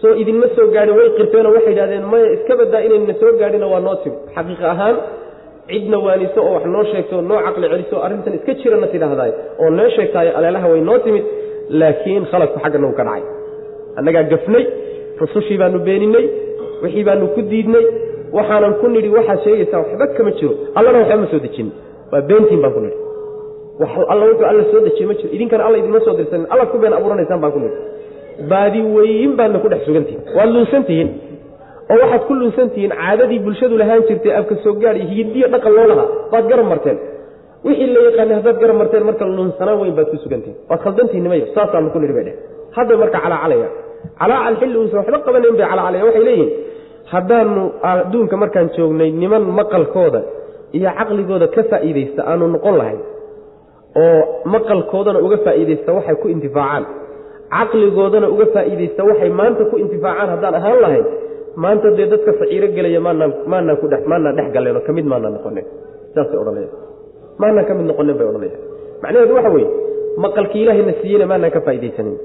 Speaker 2: soo idinma soo gaadhin way qirteenoo waxay idhahdeen maya iska badaa inayna soo gaadhina waa noo xaqiiq ahaan cidna waaniso oo wax noo sheegto noo caqli celiso arrintan iska jirana tidhaahdaay oo noo sheegtaayo aleelaha way noo timid laakiin khaladku xaggana uu ka dhacay. Annagaa gafnay rusushii baanu beeninay wixii baanu ku diidnay waxaanan ku nidhi waxaad sheegaysaa waxba kama jiro allana waxba ma soo dejin. Waa beentiin baan ku nidhi. Alla wuxuu alla soo dejiye ma jiro idinkana alla idinma soo dirsanin allaad ku been abuuranaysaan baan ku nidhi. Baadi weyin baadna ku dhex sugantihin waad lunsantihiin oo waxaad ku lunsantihiin caadadii bulshadu lahaan jirtay afka soo gaadh iyo hidiyo dhaqan loo lahaa baad garab marteen. Wixii la yaqaanay haddaad garab marteen marka lunsanaan weyn baad ku sugantihin waad khaldantihin nimayo saasaanu ku nidhi bay dheh. Hadday marka calaacalaya calaacal xilli uusan waxba qabanayn bay calacalaya waxay leeyihiin haddaanu adduunka markaan joognay niman maqalkooda iyo caqligooda ka faa'iidaysta aanu noqon lahayn oo maqalkoodana uga faa'iidaysta waxay ku intifaacaan. Caqligoodana uga faa'iidaysta waxay maanta ku intifaacaan haddaan ahaan lahayn maanta dee dadka saciiro gelaya maanaan dhex galleen oo ka mid maanaan noqonin saasay odhanaya maanaan ka mid noqonin bay odhanaya macnaheedu waxa weeye maqalkii ilaahayna siiyeyna maanaan ka faa'iidaysanin.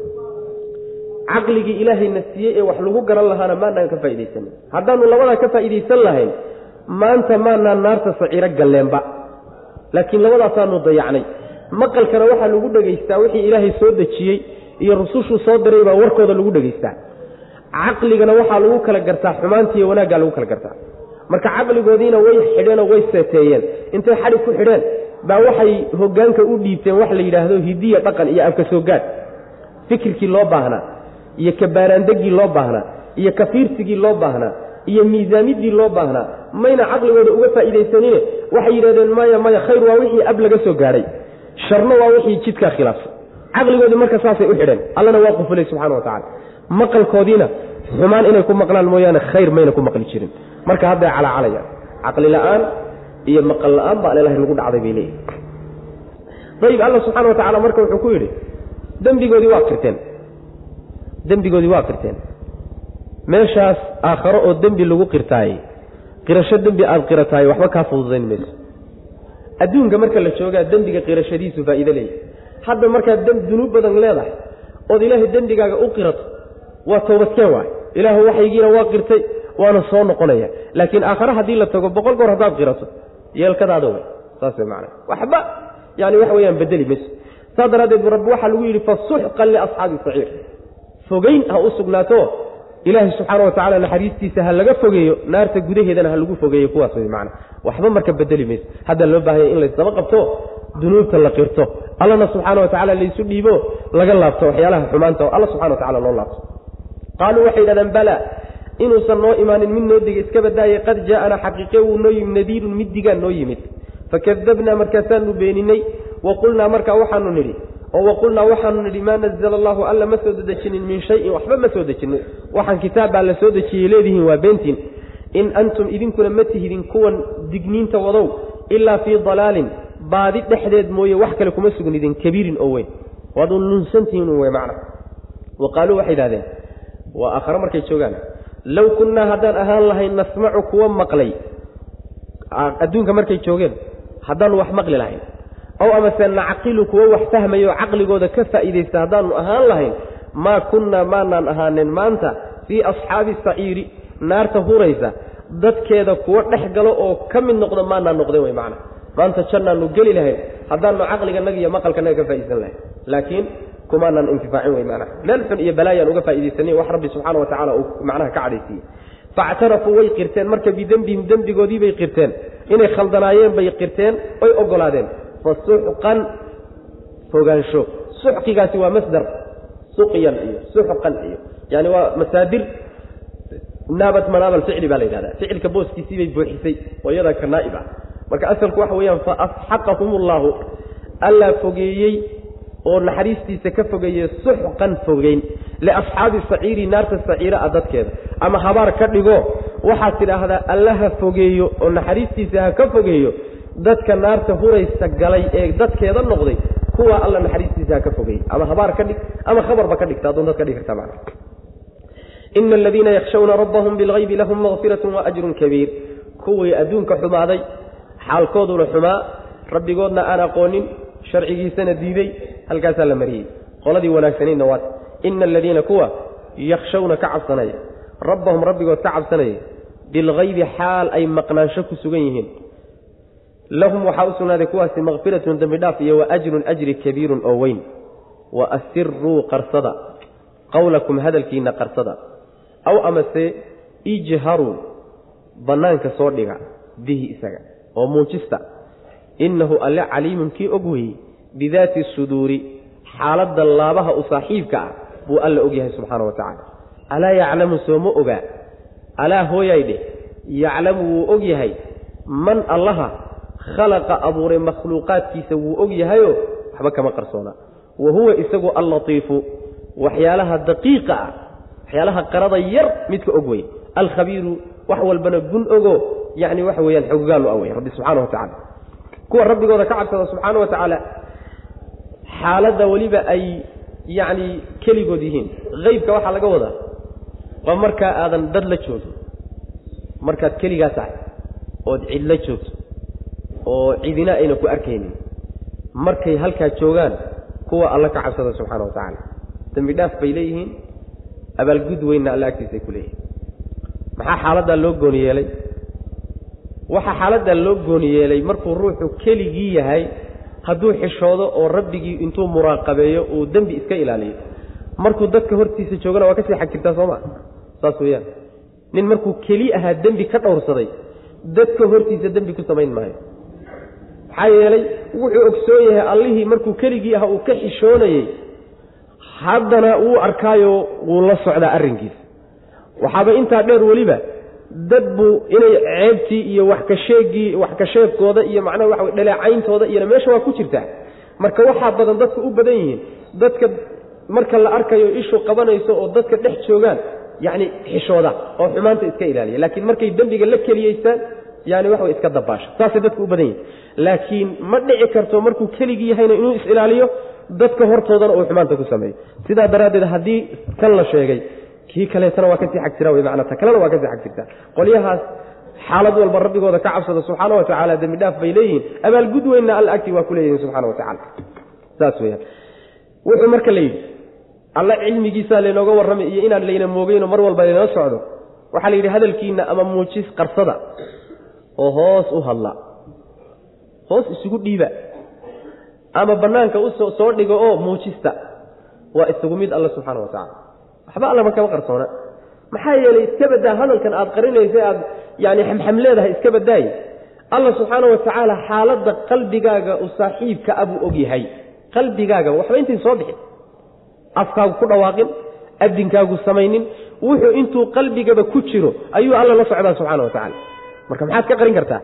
Speaker 2: Caqligii ilaahayna siiyey ee wax lagu garan lahaana maanaan ka faa'iidaysanin. Haddaanu labadaa ka faa'iidaysan lahayn maanta maanaan naarta saciiro galleenba. Laakiin labadaasaanu dayacnay. Maqalkana waxaa lagu dhegaystaa wixii ilaahay soo dejiyey iyo rusushuu soo diray baa warkooda lagu dhegaystaa caqligana waxaa lagu kala gartaa xumaantiiyo wanaaggaa lagu kala gartaa. Marka caqligoodiina way xidheenoo way seeteeyeen. Intay xadhig ku xidheen baa waxay hoggaanka u dhiibteen wax la yidhaahdo hidiya dhaqan iyo afka soo gaad fikirkii loo baahnaa iyo kabaaraandegii loo baahnaa iyo kafiirsigii loo baahnaa iyo miisaamidii loo baahnaa mayna caqligooda uga faa'iidaysanine waxay yidhahdeen maya maya khayr waa wixii ab laga soo gaadhay sharno waa wixii jidkaa khilaafsan. Caqligoodii marka saasay u xidheen. Allana waa qufulay subxana wa tacala maqalkoodiina xumaan inay ku maqlaan mooyaane khayr mayna ku maqli jirin. Marka hadday calaacalayaan caqli la'aan iyo maqal la'aan baa alelahay lagu dhacday bay leeyihi ayib alla subxana wa tacala marka wuxuu ku yidhi dembigoodii waa qirteen dembigoodii waa qirteen meeshaas aakharo oo dembi lagu qirtaayey qirasho dembi aada qirataay waxba kaa fududayn mayso. Adduunka marka la joogaa dembiga qirashadiisu faa'iido leeyahy hadda markaad dunuub badan leedahay ood ilaahay dembigaaga u qirato waa toobadkeen waay. Ilaahu waxaygiina waa qirtay waana soo noqonaya. Laakiin aakhare haddii la tago boqol goor haddaad qirato yeelkadaada way saas way macana waxba yani waxa weyaan bedeli mayso. Saas daraaddeed rabbi waxaa lagu yidhi fasuxqan liasxaabi saciir fogeyn ha u sugnaato ilaahay subxaana wa tacala naxariistiisa ha laga fogeeyo naarta gudaheedana ha lagu fogeeyo kuwaas way macana waxba marka bedeli mayso. Hadda loo baahanya in laysdaba qabto dunuubta la qirto. Allana subxaana wa tacala laysu dhiibo laga laabto waxyaalaha xumaanta alla subxana wa tacala loo laabto qaaluu waxay yidhahdeen bala inuusan noo imaanin mid noo diga iska badaaye qad jaa'ana xaqiiqe wuu noo yimid nadiirun mid digaan noo yimid. Fakadabnaa markaasaanu beeninay wa qulnaa markaa waxaanu nidhi oo waqulnaa waxaanu nidhi maa nazla allahu alla ma soo dejinin min shayin waxba ma soo dejinin waxaan kitaab baa la soo dejiyey leedihiin waa beentiin. In antum idinkuna ma tihidin kuwan digniinta wadow ilaa fii dalaalin baadi dhexdeed mooye wax kale kuma sugnidin kabiirin oo weyn. Waad un lunsantihiin un wey macna. Wa qaaluu waxay idhahdeen waa aakhare markay joogaan. Low kunnaa haddaan ahaan lahayn nasmacu kuwa maqlay. Adduunka markay joogeen haddaanu wax maqli lahayn. Ow amase nacqilu kuwo wax fahmayo caqligooda ka faa'iidaysta haddaanu ahaan lahayn maa kunnaa maanaan ahaanin maanta fii asxaabi saciiri naarta huraysa dadkeeda kuwo dhex galo oo ka mid noqdo maanaan noqden wey macana maanta jannaanu geli lahayn haddaanu caqliganaga iyo maqalkanaga ka faaidaysan lahayn. Laakiin kumaanaan intifaacin wey maanaa meel xun iyo balaayaan uga faa'iidaysanay wax rabbi subxaana wa tacala uu macnaha ka cadhaysiiyey. Factarafuu way qirteen marka bidembihim dembigoodii bay qirteen. Inay khaldanaayeen bay qirteen oy ogolaadeen. Fa suxqan fogaansho. Suxqigaasi waa masdar suqyan iyo suxqan iyo yani waa masaadir naabat manaab alficli baa la yidhahda ficilka booskiisii bay buuxisay oo iyadaa ka naa'ib ah. Marka asalku waxa weeyaan fa asxaqahum ullahu allaa fogeeyey oo naxariistiisa ka fogeeyey suxqan fogeyn liasxaabi saciiri naarta saciira a dadkeeda. Ama habaar ka dhigo waxaad tidhaahdaa allaha fogeeyo oo naxariistiisa ha ka fogeeyo dadka naarta huraysa galay ee dadkeeda noqday kuwa alla naxariistiisa ha ka fogeeyey ama habaar ka dhig ama khabarba ka dhigta adoon dad ka dhigi karta macna. Ina aladiina yakhshawna rabbahum bilgaybi lahum makfiratun wa ajrun kabiir. Kuwii adduunka xumaaday xaalkooduna xumaa rabbigoodna aan aqoonin sharcigiisana diiday halkaasaa la mariyey. Qoladii wanaagsanaydna waat ina aladiina kuwa yakhshawna ka cabsanaya rabbahum rabbigood ka cabsanaya bilgaybi xaal ay maqnaansho ku sugan yihiin. Lahum waxaa u sugnaaday kuwaasi makfiratun dembi dhaaf iyo wa ajrun ajri kabiirun oo weyn. Wa asiruu qarsada qowlakum hadalkiina qarsada. Aw amase ijharuu bannaanka soo dhiga bihi isaga oo muujista innahu alle caliimun kii og weeyey bidaati suduuri xaaladda laabaha u saaxiibka ah buu alla og yahay subxaana wa tacaala. Alaa yaclamu soo ma ogaa alaa hooyay dheh yaclamu wuu og yahay man allaha khalaqa abuuray makhluuqaadkiisa wuu og yahayoo waxba kama qarsoona. Wa huwa isagu allatiifu waxyaalaha daqiiqa ah waxyaalaha qarada yar midka og wey alkhabiiru wax walbana gun ogo yacni waxa weeyaan xogogaalu ah wey rabbi subxaana wa tacala kuwa rabbigooda ka cabsada subxaana wa tacaala xaaladda weliba ay yacni keligood yihiin. Haybka waxaa laga wadaa waa markaa aadan dad la joogin markaad keligaa tahay ood cid la joogto oo cidina ayna ku arkaynin. Markay halkaa joogaan kuwa alla ka cabsada subxaana wa tacaala. Dembi dhaaf bay leeyihiin abaalgud weynna alla agtiisay ku leeyihiin. Maxaa xaaladdaa loo gooni yeelay? Waxaa xaaladdaa loo gooni yeelay markuu ruuxu keligii yahay hadduu xishoodo oo rabbigii intuu muraaqabeeyo uu dembi iska ilaaliyo. Markuu dadka hortiisa joogana waa ka sii xag jirtaa soo maa saas weeyaan. Nin markuu keli ahaa dembi ka dhowrsaday dadka hortiisa dembi ku samayn maayo. Maxaa yeelay wuxuu ogsoon yahay allihii markuu keligii ahaa uu ka xishoonayey haddana wuu arkaayo wuu la socdaa arrinkiisa. Waxaaba intaa dheer weliba dad buu inay ceebtii iyo wax kasheegii wax kasheegkooda iyo macnaha waxa wey dhaleecayntooda iyona meesha waa ku jirtaa marka waxaa badan dadka u badan yihiin dadka marka la arkayo ishu qabanayso oo dadka dhex joogaan yacni xishooda oo xumaanta iska ilaaliya. Laakiin markay dembiga la keliyeystaan yani waxa way iska dabaasha. Saasay dadka u badan yihiin laakiin ma dhici karto markuu keligii yahayna inuu is-ilaaliyo dadka hortoodana uu xumaanta ku sameeyo. Sidaa daraaddeed haddii kan la sheegay kii kaleetana waa ka sii xag jira ta kalena waa ka sii xag jirtaa. Qolyahaas xaalad walba rabbigooda ka cabsada subxaana wa tacaala dembi dhaaf bay leeyihiin. Abaalgud weynna alla agtii waa ku leeyihiin subxana wa tacala saas weyaan wuxuu marka la yidhi alla cilmigiisaa laynooga warramay iyo inaan layna moogeyno mar walba laynoo socdo. Waxaa la yidhi hadalkiina ama muujis qarsada oo hoos u hadla hoos isugu dhiiba ama bannaanka u soo soo dhigo oo muujista waa isugu mid alla subxaana wa tacala waxba allama kama qarsoona. Maxaa yeelay iska badaa hadalkan aad qarinaysa aad yani xamxam leedahay iska badaay alla subxaana wa tacaala xaaladda qalbigaaga u saaxiibka a buu og qalbigaaga waxba intayn soo bixin. Afkaagu ku dhawaaqin adinkaagu samaynin wuxuu intuu qalbigaba ku jiro ayuu alla la socdaa subxana wa tacala marka maxaad ka qarin kartaa?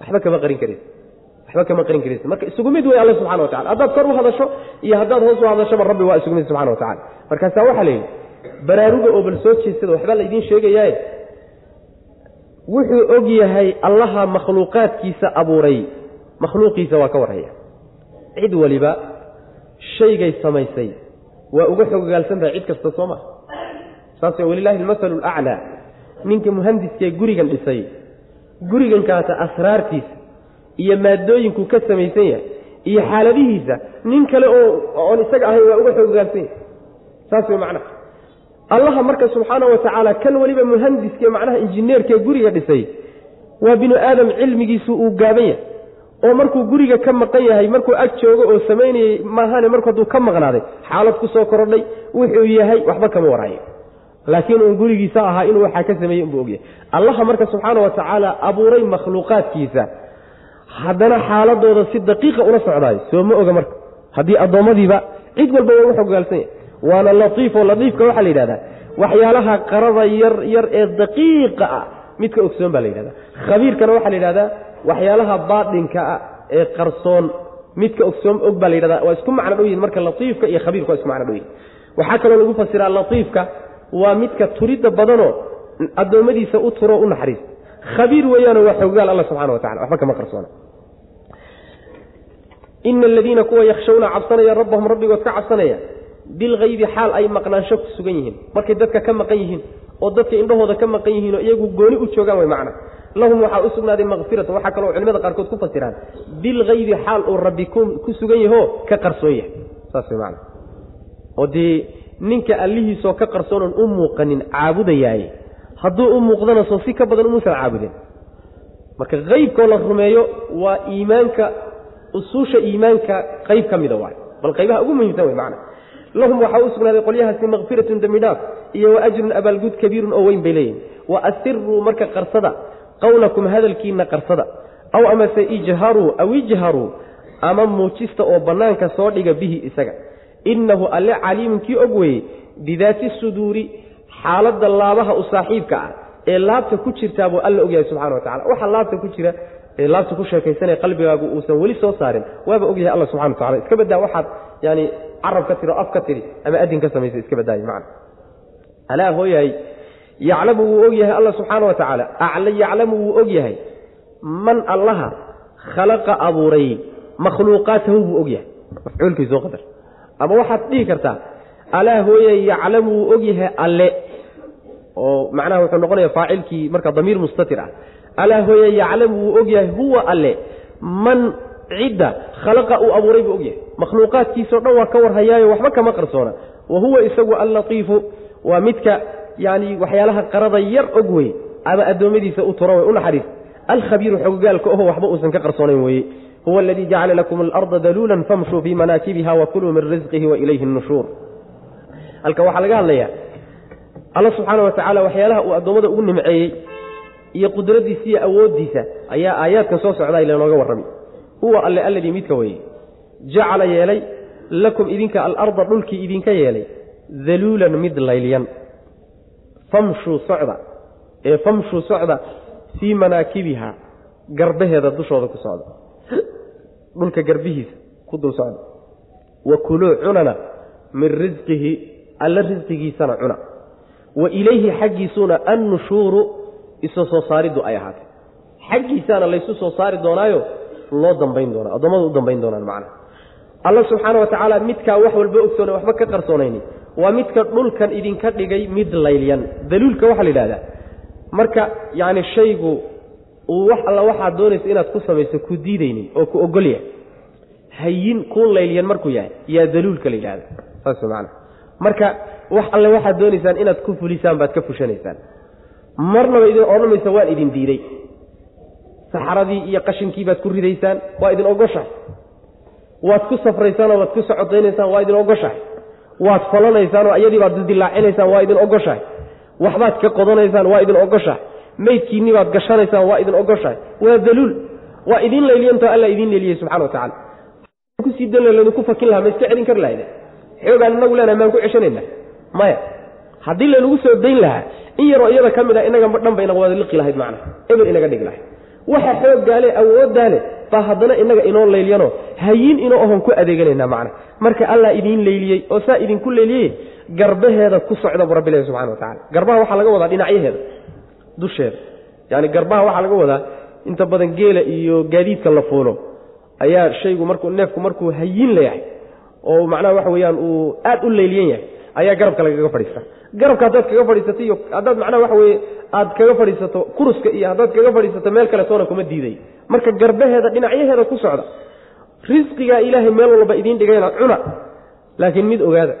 Speaker 2: Waxba kama qarin karaysa waxba kama qarin karaysa marka isugu mid wey alla subxana wa tacala haddaad kor u hadasho iyo haddaad hoos u hadashoba rabbi waa isugu mid subxana wa tacala markaasaa waxaa la yidhi baraaruga oo bal soo jeestada waxbaa laydiin sheegayaaye wuxuu og yahay allaha makhluuqaadkiisa abuuray. Makhluuqiisa waa ka warhaya. Cid waliba shaygay samaysay. Waa uga xogogaalsan tahay cid kasta soo maa saas walilaahi almasalu alaclaa ninka muhandiskee gurigan dhisay gurigankaata asraartiisa iyo maadooyinku ka samaysan yahay iyo xaaladihiisa nin kale oo oon isaga ahayn waa uga xooggaansan yahay saas way macnaha allaha marka subxaana wa tacaala kan weliba muhandiskee macnaha injineerkee guriga dhisay waa binu aadam cilmigiisu uu gaaban yahay. Oo markuu guriga ka maqan yahay markuu ag joogo oo samaynayey maahane marku hadduu ka maqnaaday xaalad ku soo korodhay wuxuu yahay waxba kama warhayo laakiin uun gurigiisa ahaa inuu waxaa ka sameeyey unbuu ogyahay allaha marka subxaana wa tacaala abuuray makhluuqaadkiisa. Haddana xaaladooda si daqiiqa ula socdaayo soo ma oga marka. Haddii addoommadiiba cid walba waa uga xogaalsan yahay waana latiifo latiifka waxaa la yidhahdaa waxyaalaha qarada yar yar ee daqiiqa ah midka ogsoon baa la yidhahda khabiirkana waxaa la yidhahdaa waxyaalaha baadinka ah ee qarsoon midka ogsoon og baa la yidhahda waa isku macno dhow yihiin marka latiifka iyo khabiirka waa isku macno dhow waxaa kaloo lagu fasiraa latiifka waa midka turidda badanoo addoommadiisa u turo u naxariista khabiir weeyaano waa xoggaal alla subxana wa tacala waxba kama qarsoona. Ina aladiina kuwa yakshawna cabsanaya rabbahum rabbigood ka cabsanaya bilkaybi xaal ay maqnaansho ku sugan yihiin. Markay dadka ka maqan yihiin oo dadka indhahooda ka maqan yihiin oo iyagu gooni u joogaan way macna. Lahum waxaa u sugnaaday makfiratan waxaa kaloo culimada qaarkood ku fasiraan bilkaybi xaal uu rabbi ku sugan yaho ka qarsoon yahay saas way macna. Oo dee ninka allihiisoo ka qarsoonan u muuqanin caabudayaaye hadduu u muuqdana soo si ka badan umuusan caabudin. Marka qaybkoo la rumeeyo waa iimaanka usuusha iimaanka qayb ka mida waay. Bal qaybaha ugu muhiimsan wey macna lahum waxaa u sugnaaday qolyahaasi makfiratun dembi dhaaf iyo wa ajrun abaalgud kabiirun oo weyn bay leeyihiin wa asiruu marka qarsada qowlakum hadalkiina qarsada. Aw amase ijharuu aw ijharuu ama muujista oo bannaanka soo dhiga bihi isaga. Innahu alle caliimun kii og weeye bidaati suduuri xaaladda laabaha u saaxiibka ah ee laabta ku jirtaa buu alla ogyahay subxana wa tacala waxa laabta ku jira ee laabta ku sheekaysanaya qalbigaagu uusan weli soo saarin waaba ogyahay alla subxana wa tacala iska badaa waxaad yani carab ka tiri oo af ka tiri ama adin ka samaysa iska badaayo macna. Alaa hooyahay yaclamu wuu og alla subxaana wa tacaala. Acla yaclamu wuu og man allaha khalaqa abuuray makhluuqaatahu buu og yahay. Mafcuulkii soo qadar. Ama waxaad dhihi kartaa alaa hooyahay yaclamu wuu og alle. Oo macnaha wuxuu noqonaya faacilkii marka damiir mustatir ah. Alaa hooyahay yaclamu wuu og huwa alle. Man cidda khalaqa uu abuuray buu og yahay. Makhluuqaadkiisao dhan waa ka warhayaayo waxba kama qarsoona. Wa huwa isagu allatiifu waa midka yani waxyaalaha qarada yar og wey ama addoommadiisa u tura way u naxariis. Alkhabiiru xogogaalka oho waxba uusan ka qarsoonayn weeye. Huwa aladii jacala lakum alarda daluulan famshuu fii manaakibiha wakuluu min risqihi wa ilayhi nushuur halka waxaa laga hadlayaa alla subxaana wa tacaala waxyaalaha uu addoommada ugu nimceeyey iyo qudradiisa iyo awooddiisa ayaa aayaadkan soo socdaa ilanooga warrami huwa alle alladii midka weeye. Jacala yeelay lakum idinka alarda dhulkii idinka yeelay daluulan mid laylyan famshuu socda. Ee famshuu socda fii manaakibiha garbaheeda dushooda ku socda. Dhulka garbihiisa ku dul socda. Wa kuluu cunana min risqihi alla risqigiisana cuna. Wa ilayhi xaggiisuuna annushuuru. Isu soo saariddu ay ahaatay. Xaggiisaana laysu soo saari doonaayo loo dambayn doona addoommada u dambayn doonaan macnaha. Alla subxaana wa tacaala midkaa wax walba ogsoona waxba ka qarsoonayni waa midka dhulkan idinka dhigay mid laylyan daluulka waxaa la yidhahdaa marka yacni shaygu uu wax alla waxaad doonaysa inaad ku samayso ku diidaynin oo ku ogol hayin kuu laylyan markuu yahay yaa daluulka la yidhahda saas macana marka wax alle waxaad doonaysaan inaad ku fulisaan baad ka fushanaysaan. Marnaba idin odhanmaysa waan idin diiday saxaradii iyo qashinkii baad ku ridaysaan waa idin ogoshahay. Waad ku safraysaanoo waad ku socodaynaysaan waa idin ogoshahay. Waad falanaysaan oo iyadii baad dildilaacinaysaan waa idin ogoshahay. Waxbaad ka qodanaysaan waa idin ogoshahay. Meydkiinni baad gashanaysaan waa idin ogoshahay. Waa daluul waa idin leyliyantoo alla idin leeliyey subxana wa ku sii dal fakin lahaa ma iska celin kari lahayde xoogaan inagu leenahay maan ku ceshanayna maya haddii laynagu soo dayn lahaa in yaroo iyada ka mid a inaga dhan inaga wada liqi lahayd macna. Eber inaga dhigi lahayd waxa xooggaale awooddaale baa haddana inaga inoo leylyanoo hayin inoo ohon ku adeeganaynaa macna. Marka allah idiin leyliyey oo saa idinku leyliyey garbaheeda ku socda bu rabbi ilahi subxana wa tacala garbaha waxaa laga wadaa dhinacyaheeda dusheeda. Yani garbaha waxaa laga wadaa inta badan geela iyo gaadiidka la fuulo. Ayaa shaygu markuu neefku markuu hayin layahay oo macnaha waxa weeyaan uu aad u leylyan yahay ayaa garabka lagaga fadhiista. Garabka haddaad kaga fadhiisatay iyo haddaad macnaha waxa weye aad kaga fadhiisato kuruska iyo haddaad kaga fadhiisato meel kale toona kuma diiday. Marka garbaheeda dhinacyaheeda ku socda. Risqigaa ilaahay meel walba idiin dhigayna cuna laakiin mid ogaada.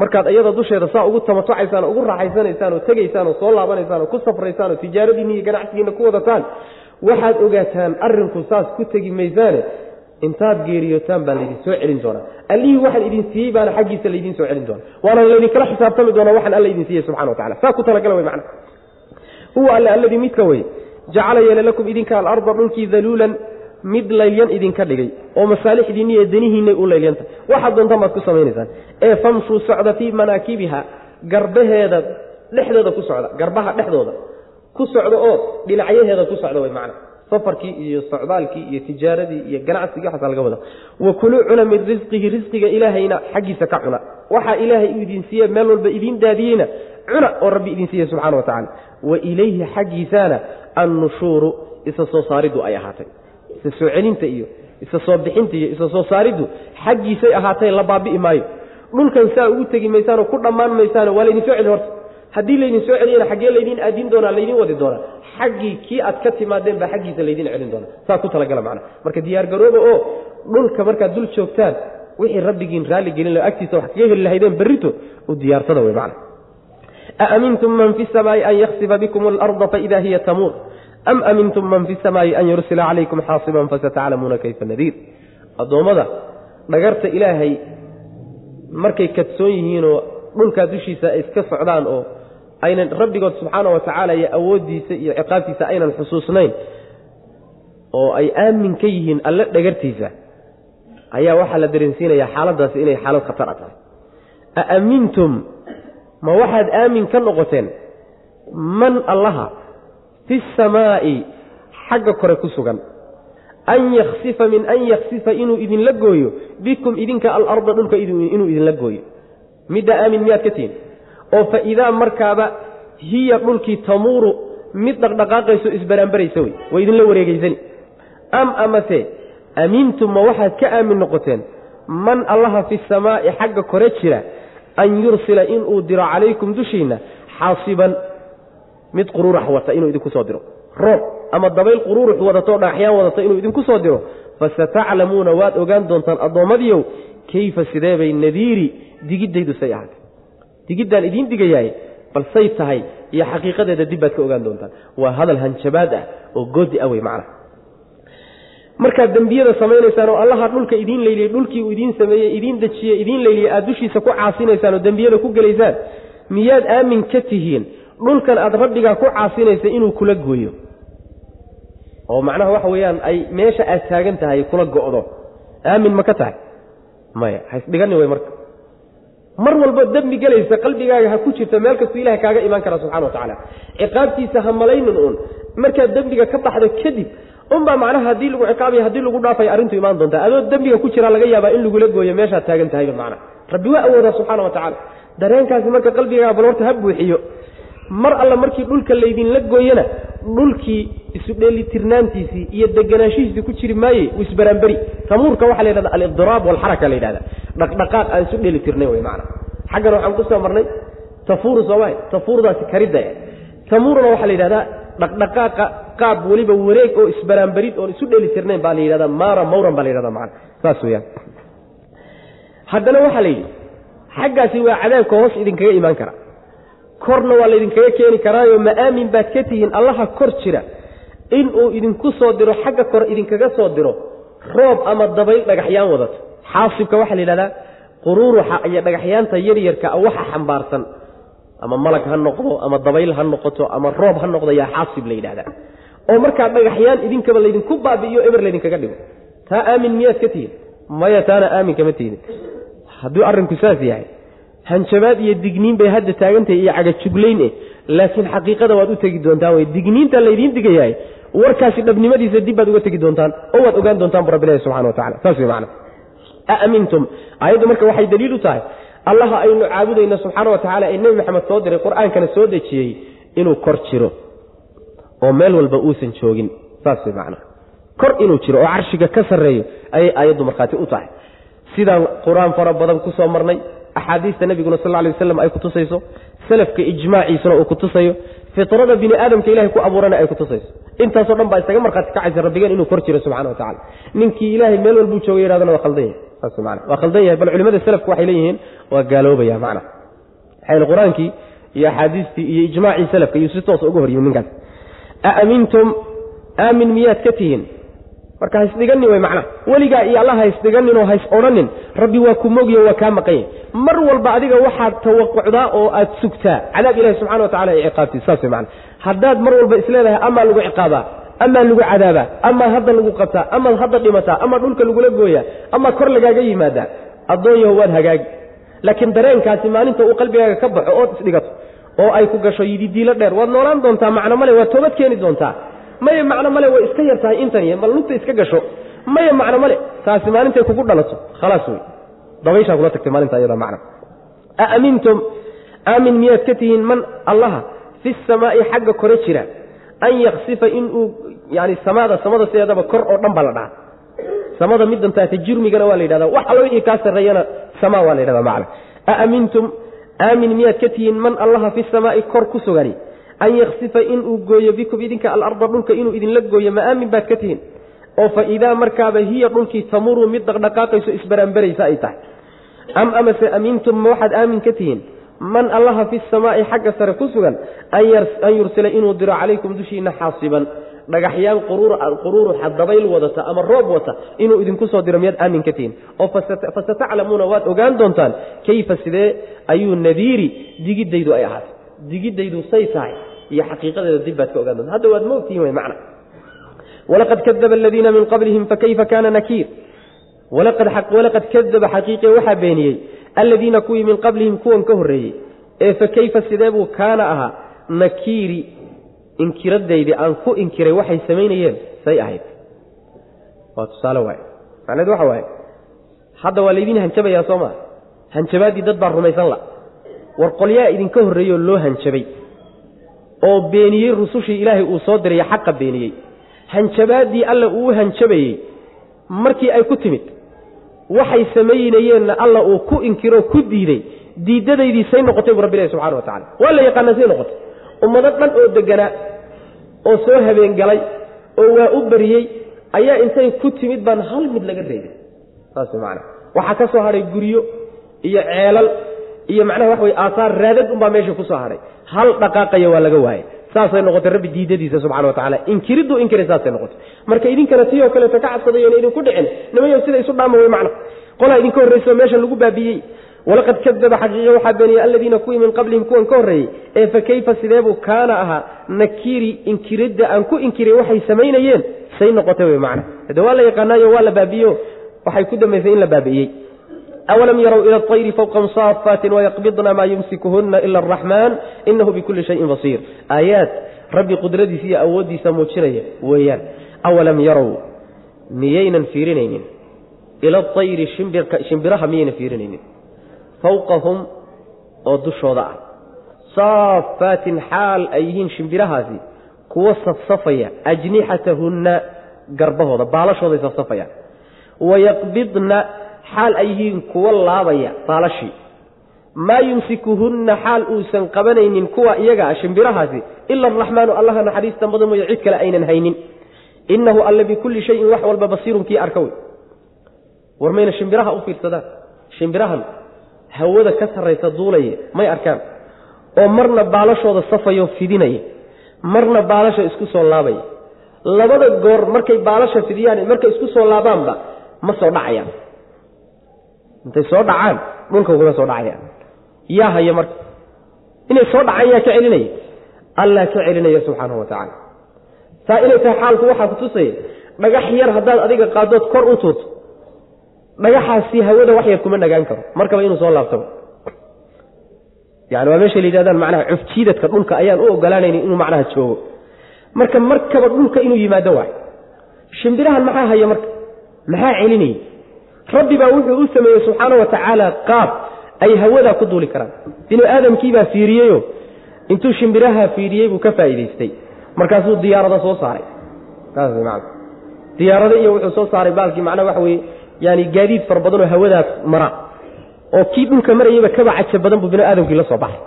Speaker 2: Markaad iyada dusheeda saa ugu tamatucaysaan ugu raaxaysanaysaan oo tegaysaan oo soo laabanaysaan oo ku safraysaan oo tijaaradiinni iyo ganacsigiina ku wadataan waxaad ogaataan arrinku saas ku tegi maysaane intaad geeriyootaan baa laydin soo celin doonaa. Allihii waxaan idin siiyey baana xaggiisa laydiin soo celin doona waana laydinkala xisaabtami doonaa waxaan alla idin siiyey subxana wa tacala saa ku talagala wey macna huwa alle alladii midka wey jacala yeele lakum idinka alarda dhulkii daluulan mid laylyan idinka dhigay oo masaalixdiinni iyo danihiinay u laylyanta waxaad doontaan baad ku samaynaysaan. Ee famshuu socda fii manaakibiha garbaheeda dhexdooda ku socda garbaha dhexdooda ku socda oo dhinacyaheeda ku socda wey macna. Safarkii iyo socdaalkii iyo tijaaradii iyo ganacsigii waxaasa laga wada wa kuluu cuna min risqihi risqiga ilaahayna xaggiisa ka cuna. Waxaa ilaahay u idin siiye meel walba idiin daadiyeyna cuna oo rabbi idin siiye subxana wa tacala wa ilayhi xaggiisaana annushuuru isa soo saariddu ay ahaatay. Isa soo celinta iyo isa soo bixinta iyo isa soo saariddu xaggiisay ahaatay la baabi'i maayo dhulkan saa ugu tegi maysaanoo ku dhammaan maysaano waa laydin soo celi horta. Haddii laydin soo celiyana xaggee laydiin aadin doonaa laydin wadi doonaa. Xaggii kii aad ka timaadeen baa xaggiisa laydin celin doonaa. Saa ku talagala macna marka diyaargarooba oo dhulka markaad dul joogtaan wixii rabbigiin raalli gelin la agtiisa wax kaga heli lahaydeen berrito u diyaarsada wey macna aamintum man fi samaa'i an yaksiba bikum alarda faida hiya tamuur am amintum man fi samaa'i an yursila calaykum xaasiban fasataclamuuna kayfa nadiir addoommada dhagarta ilaahay markay kadsoon yihiinoo dhulkaa dushiisa ay iska socdaan oo aynan rabbigood subxaana wa tacaala iyo awooddiisa iyo ciqaabtiisa aynan xusuusnayn oo ay aamin ka yihiin alle dhagartiisa ayaa waxaa la dareensiinayaa xaaladdaasi inay xaalad khatar tahay aamintum ma waxaad aamin ka noqoteen? Man allaha fi samaa'i xagga kore ku sugan. An yaksifa min an yaksifa inuu idinla gooyo bikum idinka alarda dhulka inuu idinla gooyo. Midda aamin miyaad ka tihin? Oo fa idaa markaaba hiya dhulkii tamuuru mid dhaqdhaqaaqayso isbaraanbaraysa wey way idinla wareegeysani am amase amiintum ma waxaad ka aamin noqoteen? Man allaha fi samaa'i xagga kore jira an yursila inuu diro calaykum dushiinna xaasiban mid quruurax wata inuu idinku soo diro roob ama dabayl quruurux wadato dhagaxyaan wadata inuu idinku soo diro fasataclamuuna waad ogaan doontaan addoommadiiow kayfa sidee bay nadiiri digiddaydu say ahaatay digiddaan idiin digayaay bal say tahay iyo xaqiiqadeeda dib baad ka ogaan doontaan waa hadal hanjabaad ah oo goodi ah wey macna markaad dembiyada samaynaysaan oo allaha dhulka idiin leyliyey dhulkii uu idiin sameeyey idiin dejiyey idiin leyliyey aad dushiisa ku caasinaysaan oo dembiyada ku gelaysaan miyaad aamin ka tihiin? Dhulkan aad rabbigaa ku caasinaysa inuu kula gooyo. Oo macnaha waxa weeyaan ay meesha aad taagan tahay kula go'do. Aamin ma ka tahay? Maya haisdhigani wey marka. Mar walbo dembi gelaysa qalbigaaga ha ku jirto meel kastuu ilaha kaaga imaan kara subxana wa tacaala. Ciqaabtiisa ha malaynin uun. Markaad dembiga ka baxdo kadib unbaa macnaha haddii lagu ciqaabayo haddii lagu dhaafay arrintu imaan doontaa? Adoo dembiga ku jira laga yaabaa in lagula gooyo meeshaad taagan tahayba macna rabbi waa awoodaa subxaana wa tacaala. Dareenkaasi marka qalbigaaga bal ha buuxiyo. Mar alla markii dhulka laydinla gooyana dhulkii isu dheelitirnaantiisii iyo deganaanshihiisii ku jiri maaye isbaraanberi tamuurka waxaa la yidhahda alidiraab walxaraka la yidhahda dhaqdhaqaaq aan isu dheelitirnayn wey macana xaggan waxaan ku soo marnay tafuuru soomaaha tafuurdaasi karidda tamuurna waxaa la yidhahdaa dhaqdhaqaaqa qaab weliba wareeg oo isbaraanberid oon isu dheelitirnayn baa la yidhahdaa maara mawran baa la yidhahda macana saas weyaan haddana waxaa la xaggaasi waa cadaabka hoos idinkaga imaan kara. Korna waa laydinkaga keeni karaayo ma aamin baad ka tihiin allaha kor jira. Inuu idinku soo diro xagga kore idinkaga soo diro roob ama dabayl dhagaxyaan wadato. Xaasibka waxaa la yidhahdaa quruuruxa iyo dhagaxyaanta yaryarka waxa xambaarsan. Ama malag ha noqdo ama dabayl ha noqoto ama roob ha noqdo yaa xaasib la yidhahdaa oo markaa dhagaxyaan idinkaba laydinku baabi'iyo eber laydinkaga dhigo. Taa aamin miyaad ka tihiin maya taana aamin kama tihin hadduu arrinku saas yahay hanjabaad iyo digniin bay hadda taagantahay iyo cagajuglayn eh. Laakiin xaqiiqada waad u tegi doontaan wey digniinta laydiin digayahay warkaasi dhabnimadiisa dib baad uga tegi doontaan oo waad ogaan doontaan bu rabbilahi subxana wa tacala saas wey macana aamintum. Aayaddu marka waxay daliil u tahay allaha aynu caabudayno subxaana wa tacala ee nebi maxamed soo diray qur'aankana soo dejiyey inuu kor jiro oo meel walba uusan joogin saas wey macana kor inuu jiro oo carshiga ka sarreeyo ayay aayaddu markhaati u tahay. Sidaan qur'aan fara badan ku soo marnay axaadiista nebiguna sal alay waslam ay kutusayso salafka ijmaaciisuna uu kutusayo fitrada bini aadamka ilahay ku abuurana ay kutusayso intaasoo dhan baa isaga markhaati kacaysa rabbigeen inuu kor jiro subxana wa tacala ninkii ilaahay meel walbuu jooga yidhahdana waa khaldan yahay saas mana waa khaldan yahay bal culimada salafku waxay leeyihiin waa gaaloobaya macna maxaa qur'aankii iyo axaadiistii iyo ijmaacii salafka iyo si toos uga horyimi ninkaas aamintum? Aamin miyaad ka tihiin? Marka haysdhiganin way macnaha weligaa iyo alla haysdhiganin oo hays odhanin rabbi waa ku mogyo waa kaa maqanya mar walba adiga waxaad tawaqucdaa oo aad sugtaa. Cadaab ilahi subxana wa tacala ee ciqaabtiis saas way macana haddaad mar walba isleedahay amaa lagu ciqaabaa amaa lagu cadaabaa amaa hadda lagu qabtaa amaad hadda dhimataa ama dhulka lagula gooyaa ama kor lagaaga yimaadaa addoonyaho waad hagaagi laakiin dareenkaasi maalinta uu qalbigaaga ka baxo ood isdhigato oo ay ku gasho yididiilo dheer. Waad noolaan doontaa macno male waad toobad keeni doontaa. Maya macno male way iska yar tahay intan y mal lugta iska gasho. Maya macno male taasi maalintay kugu dhalato. Khalaas wey dabayshaa kula tagtay maalinta iyada macna aamintum aamin miyaad ka tihiin man allaha fi samaa'i xagga kore jira an yaksifa inuu yani samaada samada sideedaba kor oo dhan baa la dhaha samada midantaata jirmigana waa la yidhahda wax allo wixii kaa sarreeyana samaa waa la yidhahda macna. Aamintum aamin miyaad ka tihiin man allaha fi samaa'i kor ku sugani? An yaksifa inuu gooyo bikum idinka alarda dhulka inuu idinla gooyo ma aamin baad ka tihiin? Oo fa idaa markaaba hiya dhulkii tamuru mid dhaqdhaqaaqayso isbaraanbaraysa ay tahay. Am amase amintum ma waxaad aamin ka tihiin? Man allaha fi samaa'i xagga sare ku sugan an yursila inuu diro calaykum dushiina xaasiban dhagaxyaan quruuruxa dabayl wadata ama roob wata inuu idinku soo diro miyaad aamin ka tihiin oo fasataclamuuna waad ogaan doontaan kayfa sidee ayuu nadiiri digidaydu ay ahaatay. Digidaydu say tahay iyo xaqiiqadeeda dib baad ka ogaan doonta hadda waad moogtihiin way macna. Walaqad kadaba aladiina min qablihim fakayfa kaana nakiir? Walaqad kadaba xaqiiqe waxaa beeniyey aladiina kuwii min qablihim kuwan ka horreeyey ee fakayfa sidee buu kaana ahaa? Nakiiri inkiradaydii aan ku inkiray waxay samaynayeen say ahayd. Waa tusaale waay. Macneed waxa waaye hadda waa laydin hanjabayaa soo maa hanjabaaddii dad baa rumaysan la war qolyaa idinka horreeyey oo loo hanjabay. Oo beeniyey rusushii ilaahay uu soo diraya xaqa beeniyey. Hanjabaaddii alla uu hanjabayey markii ay ku timid waxay samaynayeenna alla uu ku inkiroo ku diiday diiddadaydii say noqotay buu rabbi ilahi subxana wa tacala waa la yaqaanaa say noqotay. Ummado dhan oo deganaa oo soo habeengalay oo waa u beriyey ayaa intay ku timid baan hal mid laga reebay saas macana waxaa ka soo hadhay guryo iyo ceelal iyo macnaha waxa wey aasaar raadad unbaa meesha ku soo hadhay hal dhaqaaqaya waa laga waayay. Saasay noqotay rabbi diidadiisa subxana wa tacala inkiridduu inkiray saasay noqotay. Marka idinkana tii oo kaleeto ka cabsadayona idinku dhicin nimayo sida isu dhaama wey macna qolaa idinka horrayso meesha lagu baabiyey walaqad kadaba xaqiiqa waxaa beeniyey aladiina kuwii min qablihim kuwan ka horreeyey ee fa kayfa sideebuu kaana ahaa? Nakiri inkiridda aan ku inkiray waxay samaynayeen. Say noqotay wey macna. Hade waa la yaqaanaayo waa la baabiyo waxay ku dambaysay in la baabi'iyey. Awalam yarow ila aطayri fawqahum saafaatin wayaqbidna maa yumsikuhuna ila araxmaan inahu bikulli shayin basiir. Aayaad rabbi qudradiisa iyo awooddiisa muujinaya weeyaan. Awalam yarow miyaynan fiirinaynin? Ila aayri shimbiraha miyaynan fiirinaynin fawqahum oo dushooda ah. Saafaatin xaal ay yihiin shimbirahaasi kuwa safsafaya ajnixatahunna garbahooda baalashooday safsafayaan wayaqbidna xaal ay yihiin kuwa laabaya baalashii maa yumsikuhunna xaal uusan qabanaynin kuwa iyaga ah shimbirahaasi ila araxmaanu allaha naxariistan badan mooye cid kale aynan haynin. Innahu alle bikulli shayin wax walba basiirun kii arka wey. War mayna shimbiraha u fiirsadaan. Shimbirahan hawada ka sarraysa duulaya may arkaan. Oo marna baalashooda safayo fidinaya marna baalasha isku soo laabaya labada goor markay baalasha fidiyaan markay isku soo laabaanba ma soo dhacayaan. Intay soo dhacaan dhulka kuma soo dhacayaan. Yaa haya marka inay soo dhacaan yaa ka celinaya allah ka celinaya subxaanahu wa tacaala. Saa inay tahay xaalku waxaa kutusaya dhagax yar haddaad adiga qaadood kor u tuurto dhagaxaasi hawada wax yar kuma nagaan karo. Markaba inuu soo laabtaba yani waa meesha la macnaha cufjiidadka dhulka ayaan u ogolaanaynin inuu macnaha joogo. Marka markaba dhulka inuu yimaado waay. Shimbirahan maxaa haya marka? Maxaa celinayay? Rabbi baa wuxuu u sameeyey subxaana wa tacaala qaab ay hawadaa ku duuli karaan. Binu aadamkiibaa fiiriyeyo intuu shimbiraha fiiriyey buu ka faa'iidaystay. Markaasuu diyaarada soo saaray. Saas man diyaarado iyo wuxuu soo saaray baalkii macnaha waxa weye yani gaadiid fara badanoo hawadaas mara. Oo kii dhulka marayeyba kaba caja badan buu bini aadamkii la soo baxay.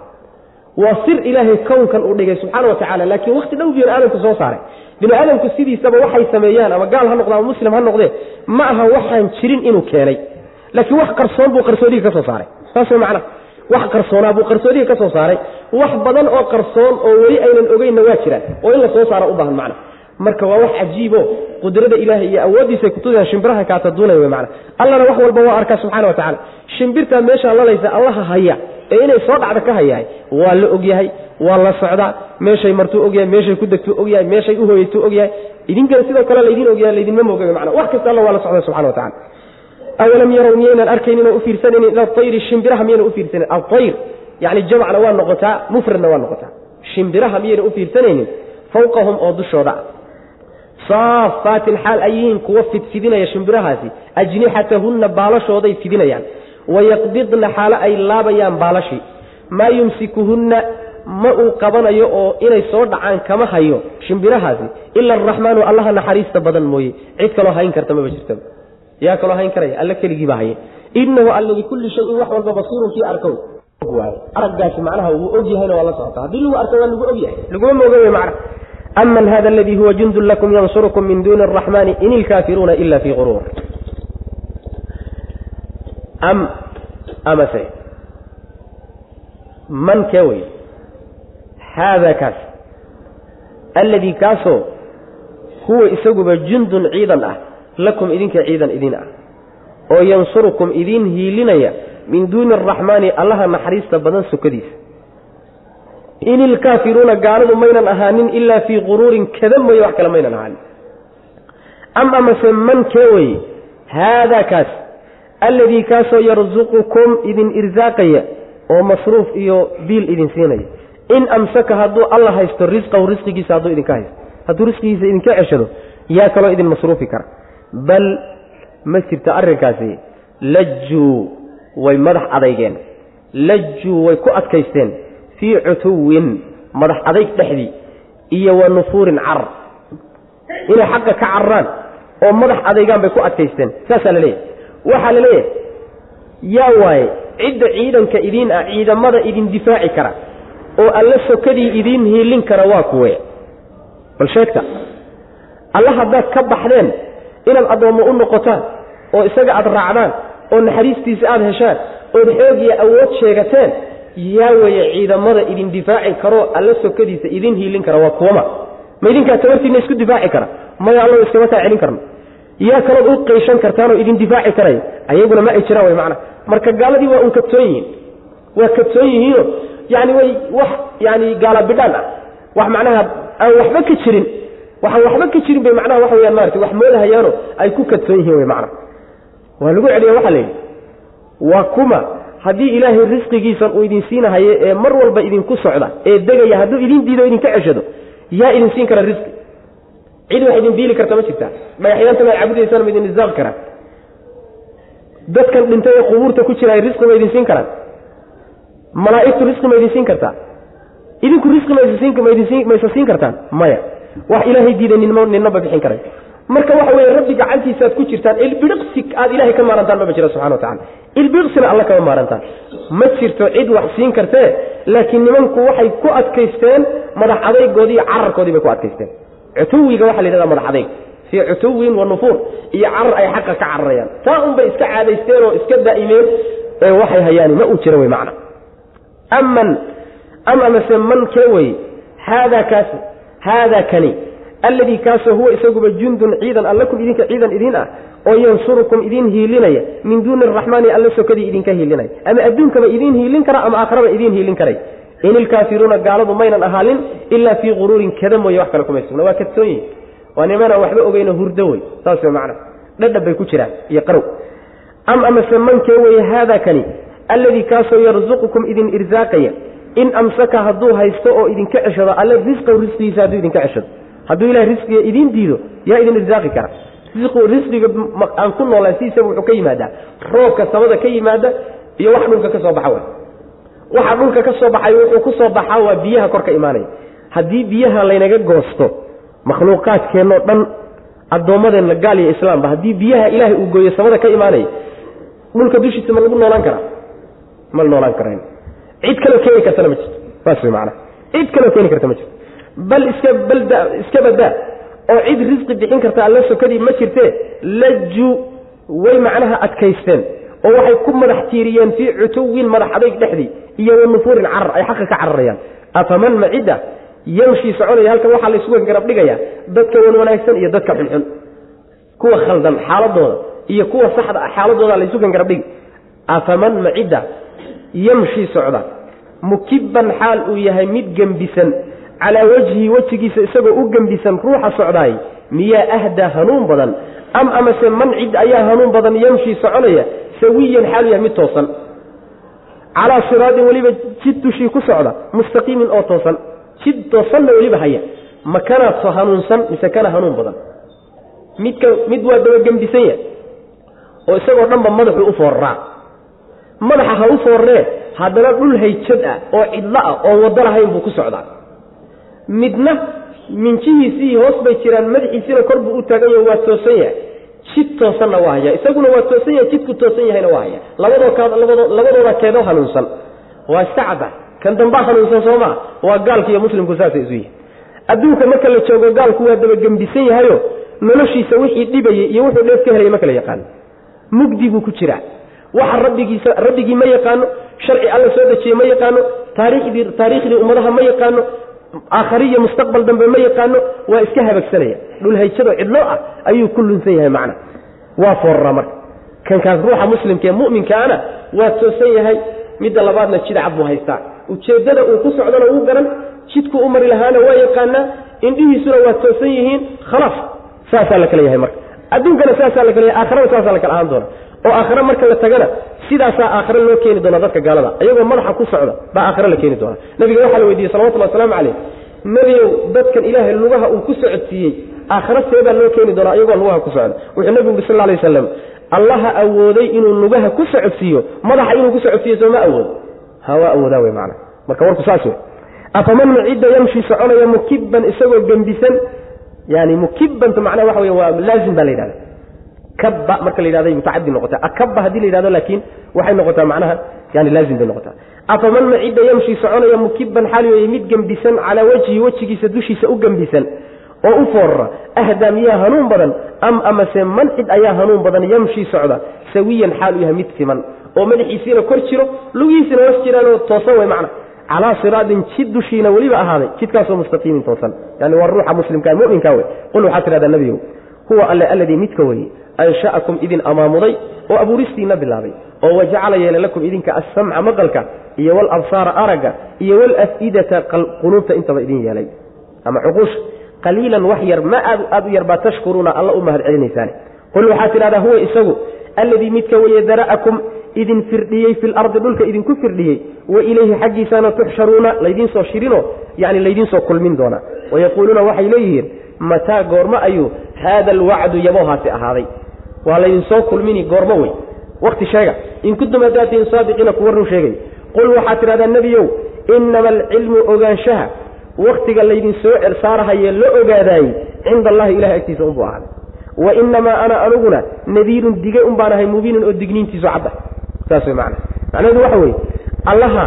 Speaker 2: Waa sir ilaahay kownkan uu dhigay subxaana wa laakiin wakti dhow bini aadamku soo saaray. Bini aadamku sidiisaba waxay sameeyaan ama gaal ha noqde ama muslim ha noqdee ma aha waxaan jirin inuu keenay. Laakiin wax qarsoon buu qarsoodiga ka soo saaray. Saas way macnaha wax qarsoonaa buu qarsoodiga ka soo saaray. Wax badan oo qarsoon oo weli aynan ogeynna waa jiraan oo in la soo saaro u baahan macna marka waa wax cajiibo. Qudrada ilaahay iyo awooddiisay kutusayaan shimbiraha kaataduunay wey macna. Allana wax walba waa arkaa subxana wa tacala shimbirtaa meeshaa lalaysa allaha haya. Ee inay soo dhacda ka hayahay waa la ogyahay waa la socdaa. Meeshay martuu ogyahay meeshay ku degtuu ogyahay meeshay u hooyaytuu ogyahay. Idinkana sidoo kale laydin ogyahay laydinma mooga mana wax kasta alla waa la socda subxana wa tacala awalam yarow miyaynan arkaynin oo u ila ayri shimbiraha miyaynan ufiirsanan aayr yani jamcna waa noqotaa mufradna waa noqotaa. Shimbiraha miyaynan ufiirsanaynin fawqahum oo dushooda saafaatin xaal ay kuwa fidfidinaya shimbirahaasi ajnixatahunna baalashooday fidinayaan wayaqbidna xaalo ay laabayaan baalashii maa yumsikuhunna ma uu qabanayo oo inay soo dhacaan kama hayo shimbirahaasi ila araxmaanu allaha naxariista badan mooye cid kaloo hayn karta maba jirtaba yaa kaloo hayn karaya alla keligiibaa haye inahu alla bikulli shayin wax walba basiirun kii arkow araggaasi macnaha wuu og yahayna waa la socota haddii lagu arko waa lagu og yahay laguma mooga wey macna aman hada aladii huwa jundun lakum yansurukum min duuni araxmani in ilkaafiruuna ila fii quruur am amase man kee wey haada kaas alladii kaasoo huwa isaguba jundun ciidan ah lakum idinka ciidan idin ah oo yansurukum idiin hiilinaya min duuni araxmaani allaha naxariista badan sokadiisa in ilkaafiruuna gaaladu maynan ahaanin ilaa fii quruurin kada mooye wax kale maynan ahaanin. Am amase man kee weye haadaa kaas. Alladii kaasoo yarsuqukum idin irsaaqaya oo masruuf iyo biil idin siinaya. In amsaka hadduu alla haysto risqahu risqigiisa hadduu idinka haysto. Hadduu risqigiisa idinka ceshado yaa kaloo idin masruufi kara. Bal ma jirta arrinkaasi lajjuu way madax adeygeen lajjuu way ku adkaysteen fii cutuwin madax adayg dhexdii iyo wa nufuurin carar inay xaqa ka cararaan oo madax adaygaan bay ku adkaysteen. Saasaa la leeyahay. Waxaa la leeyahay yaa waaye cidda ciidanka idiin ah ciidamada idin difaaci kara oo alla sokadii idiin hiilin kara waa kuwe. Bal sheegta alla haddaad ka baxdeen inaad addoommo u noqotaan oo isaga aad raacdaan oo naxariistiisa aada heshaan ood xoog iyo awood sheegateen yaa weeye ciidamada idin difaaci karoo alla sokadiisa idin hiilin kara waa kuwama ma. Idinkaa tabartiinna isku difaaci kara. Maya allo iskama kaa karno. Yaa kalood u qayshan kartaanoo idin difaaci karaya ayaguna ma ay jiraan way macana marka gaaladii waa un kadsoon yihiin. Waa kadsoon yihiino yani way wax yani gaala bidhaan ah. Wax macnaha aan waxba ka jirin. Waxaan waxba ka jirin bay macnaha waxa weyaan maarata wax moodahayaano ay ku kadsoon yihiin way macna. Waa lagu celiya waxaa la waa kuma haddii ilaahay risqigiisan uu idin siinahaye ee mar walba idinku socda ee degaya hadduu idin diido idinka ceshado yaa idin siin kara risqi cid wax idin diili karta ma jirtaa dhagaxyaanta maad cabudaysaan ma idin risaaqi karaan dadkan dhintay ee qubuurta ku jira risqi ma idin siin karaan. Malaa'igtu risqi ma idin siin kartaa idinku risqi maysa siin kartaan? Maya. Wax ilaahay diiday ninmaba bixin karay. Marka waxa weye rabbi gacantiisaaad ku jirtaan ilbidhiqsi aad ilahay ka maarantaan maba jira subxana watacala ilbidhiqsina alla kama maarantaan ma jirto cid wax siin kartee laakiin nimanku waxay ku adkaysteen madax adaygoodii cararkoodii bay ku adkaysteen. Cutuwiga waxa la yidhahda madax adayg fii cutuwin wa nufuur. Iyo carar ay xaqa ka cararayaan. Taa unbay iska caadaysteen oo iska daa'imeen ee waxay hayaani ma uu jira wey macna. Aman am amase man kee weye haadaa kaasi haadaa kani. Alladii kaasoo huwa isaguba jundun ciidan allakum idinka ciidan idiin ah oo yansurukum idiin hiilinaya min duuni araxmaani alla sokadii idinka hiilinaya ama adduunkaba idiin hiilin kara ama aakhraba idiin hiilin karay. In ilkaafiruuna gaaladu maynan ahaalin ilaa fii quruurin kada mooye wax kale kumay sugna waa kadsoon yihiin waa nimanaan waxba ogeyno hurdo wey saas wey macna. Dhadhab bay ku jiraan iyo qarow. Am amase mankee weye haadaa kani? Alladii kaasoo yarsuqukum idin irsaaqaya in amsaka hadduu haysto oo idinka ceshado alle risqaw risqigiisa hadduu idinka ceshado. Hadduu ilahay risqiga idiin diido yaa idin irsaaqi kara risqiga aan ku noolaa sidiisaba wuxuu ka yimaadaa. Roobka samada ka yimaada iyo wax dhulka ka soo baxa wey waxa dhulka ka soo baxay wuxuu ku baxaa waa biyaha kor ka imaanaya. Haddii biyaha laynaga goosto makhluuqaadkeennoo dhan addoommadeenna gaal iyo islaamba haddii biyaha ilaahay uu gooyo samada ka imaanaya dhulka dushiisa ma lagu noolaan karaa? Ma noolaan karayn. Cid kaloo keeni kartana ma jirto. Saas way cid kaloo keeni karta ma jirto. Bal iska balda iska badaa oo cid risqi bixin karta alla sokadii ma jirtee laju way macnaha adkaysteen. oo waxay ku madax tiiriyeen fii cutuwin madax adayg dhexdii iyo wa carar ay xaqa ka cararayaan. Afaman macidda yamshii soconaya halkan waxaa la isugu garab dhigaya dadka wan wanaagsan iyo dadka xunxun. Kuwa khaldan xaaladooda iyo kuwa saxda ah xaaladooda la isugu garab dhigi. Afaman macidda yamshii socda. Mukibban xaal uu yahay mid gembisan calaa wajhi wejigiisa isagoo u gembisan ruuxa socdaay miyaa ahdaa hanuun badan? Am amase man cid ayaa hanuun badan yamshii soconaya sawiyan xaal yahay mid toosan. Calaa siraadin weliba jid dushii ku socda mustaqiimin oo toosan. Jid toosanna weliba haya. Ma kanaad so hanuunsan mise kana hanuun badan? Midka mid waa dabagembisan yahay oo isagoo dhanba madaxuu u foorraa. Madaxa ha u foorree haddana dhul hayjad ah oo cidlo ah oon waddo lahayn buu ku socdaa midna minjihiisii hoos bay jiraan madaxiisiina kor buu u taagan yaho waa toosan yahay. Jid toosanna waa haya isaguna waa toosan yahay jidku toosan yahayna waa haya. Labadooda keedoo hanuunsan. Waa iska cadda kan dambaa hanuunsan soo maa waa gaalka iyo muslimku saasay isu yihiin adduunka marka la joogo gaalku waa dabagembisan yahayo noloshiisa wixii dhibayay iyo wuxuu dheef ka helay ma kala yaqaano mugdi buu ku jiraa. Waxa rabbigiisa rabbigii ma yaqaano sharci alla soo dejiye ma yaqaano taariikhdii ummadaha ma yaqaano aakhari iyo mustaqbal dambe ma yaqaano waa iska habagsanaya. Dhul hayjado cidlo ah ayuu ku lunsan yahay macna. Waa foorraa marka. Kankaas ruuxa muslimka ee mu'minkaana waa toosan yahay. Midda labaadna jid cad buu haystaa. Ujeeddada uu ku socdana uu garan jidku u mari lahaana waa yaqaanaa indhihiisuna waa toosan yihiin khalaas. Saasaa la kala yahay marka. Adduunkana saasaa la kala yahay aakharana saasaa la kala ahaan doona oo aakhare marka la tagana sidaasaa aakhare loo keeni doona dadka gaalada. Iyagoo madaxa ku socda baa aakhare la keeni doona nabiga waxaa la weydiiyey salawatullahi wasalaamu calayh nebigow dadkan ilaahay lugaha uu ku socodsiiyey aakhare seebaa loo keeni doonaa iyagoo lugaha ku socda. Wuxuu nabigu yuri sal lay waslam allaha awooday inuu lugaha ku socodsiiyo. Madaxa inuu ku socodsiiyo sooma awoodo ha waa awoodaa wey macana marka warku saas wey afaman macidda yamshi soconaya mukibban isagoo gembisan yani mukibanta macnaha waxa wey waa laazim baa la yidhahda kabba marka la yidhahday mutacadi noqota akabba haddii la yidhahdo laakiin waxay noqotaa macnaha yani laazim bay noqotaa. Afaman macidda yamshi soconaya mukibban xaal weeye mid gembisan calaa wajhi wejigiisa dushiisa u gembisan oo u foorra ahdaa miyaa hanuun badan am amase man cid ayaa hanuun badan yamshii socda sawiyan xaal u yahay mid siman oo madaxiisiina kor jiro lugihiisina hoos jiraanoo toosan wey macna. Calaa siraadin jid dushiina weliba ahaaday jidkaasoo mustaqiimin toosan. Yani waa ruuxa muslimka muminka wey qul waxaa tidhahdaa nebigow huwa alle alladii midka weye ansha'akum idin amaamuday oo abuuristiina bilaabay oo wajacala yeela lakum idinka assamca maqalka iyo walabsaara aragga iyo walaf'idata quluubta intaba idin yeelay. Ama cuquusha qaliilan wax yar ma aad aad u yar baa tashkuruuna alla u mahad celinaysaane. Qul waxaa tidhahdaa huwa isagu alladii midka weye dara'akum idin firdhiyey fi lardi dhulka idinku firdhiyey wa ilayhi xaggiisana tuxsharuuna laydiin soo shirino yani laydiin soo kulmin doonaa wayaquuluuna waxay leeyihiin mataa goormo ayuu haada alwacdu yaboohaasi ahaaday. Waa laydinsoo kulmini goormo wey. Wakti sheega. In kuntum hadaatiin saadiqiina kuwa run sheegay qul waxaad tidhahdaa nebiyow inama alcilmu ogaanshaha. Waktiga laydinsoo saarahaye la ogaadaayey cinda allahi ilahay agtiisa unbuu ahaaday. Wa inamaa ana aniguna nadiirun dige un baan ahay mubiinun oo digniintiisu cadda saas wey macana macnaheedu waxa weeye allaha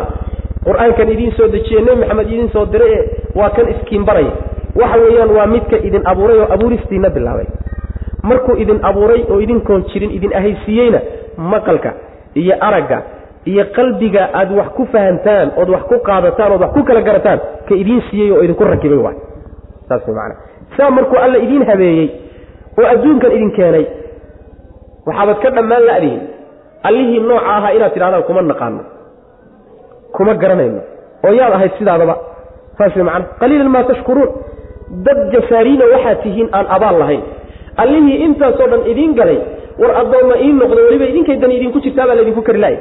Speaker 2: qur'aankan idiin soo dejiye nebi maxamed idiin soo diray ee waa kan iskiin baraya waxa weeyaan waa midka idin abuuray oo abuuristiina bilaabay. Markuu idin abuuray oo idinkoon jirin idin ahaysiiyeyna maqalka iyo aragga iyo qalbiga aad wax ku fahantaan ood wax ku qaadataan ood wax ku kala garataan ka idiin siiyey oo idinku rakibay waay saas macana saa markuu alla idiin habeeyey oo adduunkan idin keenay waxaabad ka dhammaan la'dihin allihii nooca ahaa inaad tidhahdaan kuma naqaano kuma garanayno oo yaad ahayd sidaadaba. Saas macana qaliilan maa tashkuruun dad jasaariina waxaad tihiin aan abaal lahayn. Allihii intaasoo dhan idiin galay war addoomma ii noqdo weliba idinkaydan idinku jirtaa baa laydinku kari laaya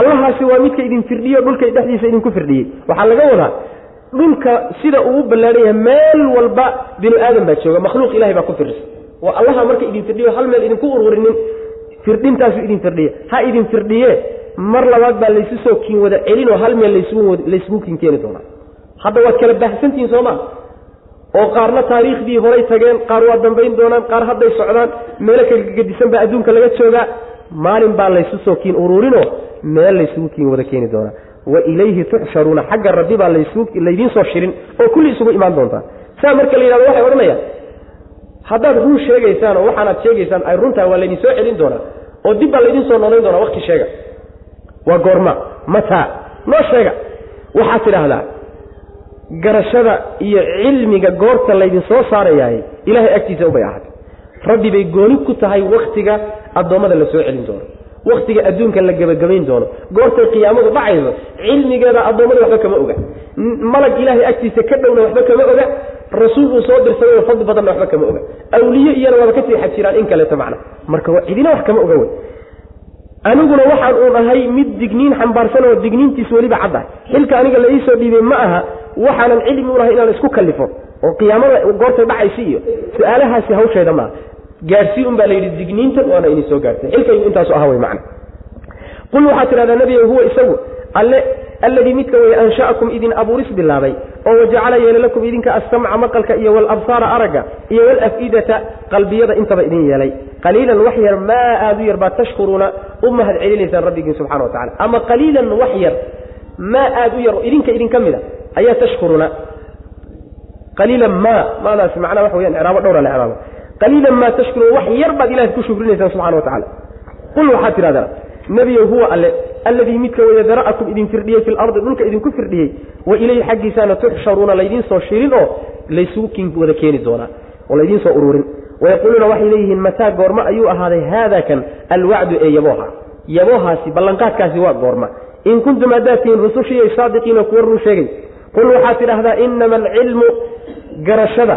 Speaker 2: allahaasi waa midka idin firdhiyo dhulkay dhexdiisa idinku firdhiyey. Waxaa laga wadaa dhulka sida uu u ballaadhan yahay meel walba binu aadam baa jooga makhluuq ilahay baa ku firdhisa waa allaha marka idin firdhiyo hal meel idinku ururinin firdhintaasu idin firdhiye ha idin firdhiye mar labaad baa laysu soo kiin wada celinoo hal meel laysugu kiin keeni doonaa. Hadda waad kala baahsantihiin sooma oo qaarna taariikhdii horay tageen qaar waa dambayn doonaan qaar hadday socdaan meelo kala gedisan baa adduunka laga joogaa maalin baa laysu soo kiin ururinoo meel laysugu kiin wada keeni doonaa. Wa ilayhi tuxsharuuna xagga rabbi baa laydiin soo shirin oo kulli isugu imaan doontaa. Saa marka la yidhahdo waxay odhanayaan haddaad run sheegaysaan oo waxaanaad sheegaysaan ay runtaa waa laydin soo celin doonaa oo dib baa laydin soo noolayn doonaa wakti sheega. Waa goorma mataa noo sheega. Waxaad tidhaahdaa garashada iyo cilmiga goorta laydin soo saarayahay ilaahay agtiisa ubay ahaatay rabbi bay gooni ku tahay wakhtiga addoommada la soo celin doono wakhtiga adduunka la gebagabayn doono goortay qiyaamadu dhacayso cilmigeeda addoommada waxba kama oga. Malag ilaahay agtiisa ka dhowna waxba kama oga rasuul uu soo dirsaday fadli badanna waxba kama oga. Awliye iyana waaba ka sii xajiraan in kaleeto macna. Marka cidina wax kama oga wey aniguna waxaan uun ahay mid digniin xambaarsan oo digniintiis weliba caddahay xilka aniga la iisoo dhiibay ma aha waxaanan cilmi ulahay inaan isku kallifo oo qiyaamada goortay dhacaysi iyo su'aalahaasi hawsheeda maaha gaadhsii un baa la yidhi digniintan waana idin soo gaartay. Xilkaygu intaasu aha wey macna. Qul waxaad tidhahdaa nebiga huwa isagu alle alladii midka weye ansha'akum idin abuuris bilaabay oo wajacala yeela lakum idinka assamca maqalka iyo walabsaara aragga iyo walaf'idata qalbiyada intaba idin yeelay qaliilan wax yar maa aada u yar baad tashkuruuna u mahad celinaysaan rabbigiin subxana wa tacala ama qaliilan wax yar maa aada u yar oo idinka idinka mid a ayaa tashkuruuna. Qaliilan maa maadaas macnaa waxa weyaan icraabo dhowra la icraabo. Qaliilan maa tashkuruuna wax yar baad ilahay ku shukrinaysaan subxana wa tacala qul waxaad tidhahdaa nebiyow huwa alle alladii midka weye dara'akum idin firdhiyey fi lardi dhulka idinku firdhiyey wa ilayhi xaggiisaana tuxsharuuna laydiin soo shirin oo laysugu wada keeni doonaa oo laydiin soo ururin wayaquuluuna waxay leeyihiin mataa goorma ayuu ahaaday haada kan alwacdu ee yabooha yaboohaasi ballanqaadkaasi waa goorma in kuntum haddaad tihiin rusushiiy saadiqiina kuwa run sheegay qul waxaad tidhaahdaa inama alcilmu garashada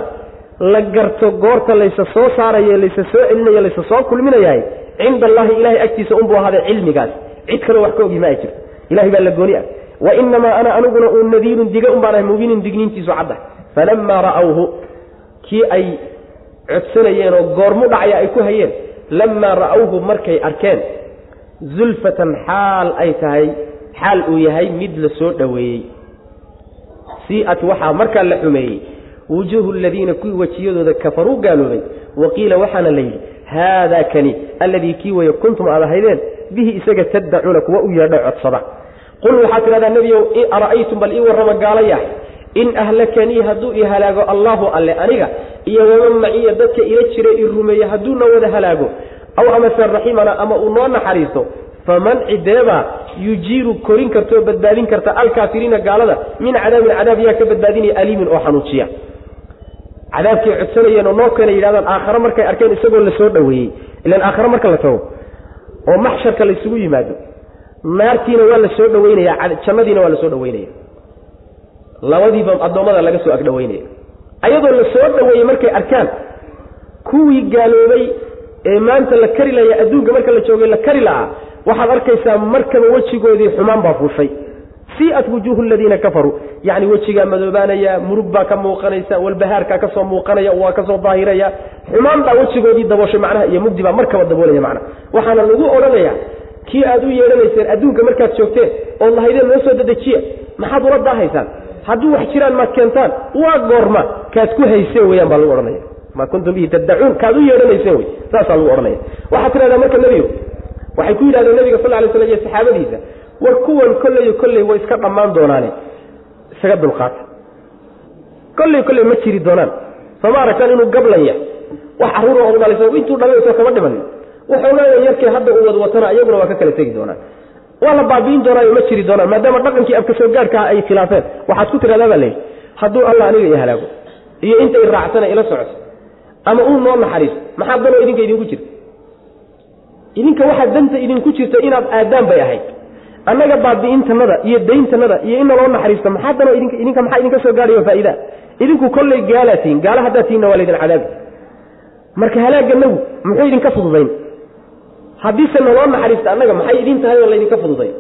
Speaker 2: la garto goorta laysa soo saarayo laysa soo celinayo laysa soo kulminayahay cinda allahi ilahay agtiisa unbuu ahaaday cilmigaas cid kaloo wax ka ogi ma ay jirto ilahay baa la gooni ah wa inamaa ana aniguna uun nadiirun diga un baan ahay mubiinin digniintiisu cadda falamaa ra'awhu kii ay codsanayeen oo goormu dhacaya ay ku hayeen lamaa ra'awhu markay arkeen zulfatan xaal ay tahay xaal uu yahay mid la soo dhoweeyey sii'at waxaa markaa la xumeeyey wujuuhu aladiina kuwii wejiyadooda kafaruu gaaloobay wa qiila waxaana la yidhi haadaa kani alladii kii weye kuntum aad ahaydeen bihi isaga taddacuuna kuwa u yeedha codsada qul waxaad tidhahdaa nebiyow ara'aytum bal ii warrama gaalayahay in ahlakanii hadduu ii halaago allaahu alle aniga iyo waman maciya dadka ila jira ii rumeeye hadduuna wada halaago aw amase raximana ama uu noo naxariisto faman cideebaa yujiiru korin karta oo badbaadin karta alkaafiriina gaalada min cadaabin cadaab yaa ka badbaadinaya aliimin oo xanuujiya. Cadaabkay codsanayeen oo noo keena yidhahdaan aakhare markay arkeen isagoo la soo dhoweeyey ilaan aakhare marka la tago oo maxsharka laysugu yimaado naartiina waa la soo dhoweynaya jannadiina waa la soo dhoweynaya labadiiba addoommada laga soo agdhoweynaya ayadoo la soo dhoweeyey markay arkaan kuwii gaaloobay ee maanta la kari laya adduunka marka la joogay la kari la'aa waxaad arkaysaa markaba wejigoodii xumaan baa fuushay. Sii'at wujuuhu aladiina kafaruu yacni wejigaa madoobaanaya murug baa ka muuqanaysa walbahaarkaa ka soo muuqanaya waa ka soo daahiraya. Xumaan baa wejigoodii dabooshay macnaha iyo mugdi baa markaba daboolaya macnaha. Waxaana lagu odhanayaa kii aad u yeedhanayseen adduunka markaad joogteen ood lahaydeen noo soo dedejiya maxaad ula daahaysaan hadduu wax jiraan maad keentaan waa goorma. Kaad ku hayseen weyaan baa lagu odhanaya. Maa kuntum bihi taddacuun kaad u yeedhanayseen wey saasaa lagu odhanaya. Waxaad tidhahdaa marka nebigu waxay ku yidhahdeen nebiga sal lay slam iyo saxaabadiisa war kuwan kolleyo kolley way iska dhammaan doonaane isaga dulqaata kolley kolley ma jiri doonaan. Sooma aragtaan inuu gablanya wax carruura ood dhalaysa intuu dhalayso kama dhimanin. Leeyahay yarkii hadda uu wad watana iyaguna waa ka kala tegi doonaan waa la baabi'in doonaayo ma jiri doonaan maadaama dhaqankii abka soo gaadhkaha ay khilaafeen. Waxaad ku tidhahdaa baa layidhi hadduu allah aniga i halaago iyo inta i raacsana ila socoto ama uu noo naxariiso maxaa danoo idinka idinku jirta? Idinka waxaa danta idinku jirta inaad aadaan bay ahayd. Annaga baabi'intanada iyo dayntanada iyo in naloo naxariisto maxaa danoo idinka maxaa idinka soo gaadhayo faa'iida? Idinku kolley gaalaa tihin gaala haddaad tihinna waa laydin cadaabi marka halaaganagu muxuu idinka fududayn haddiise naloo naxariista annaga maxay idin tahay oo laydinka fududay?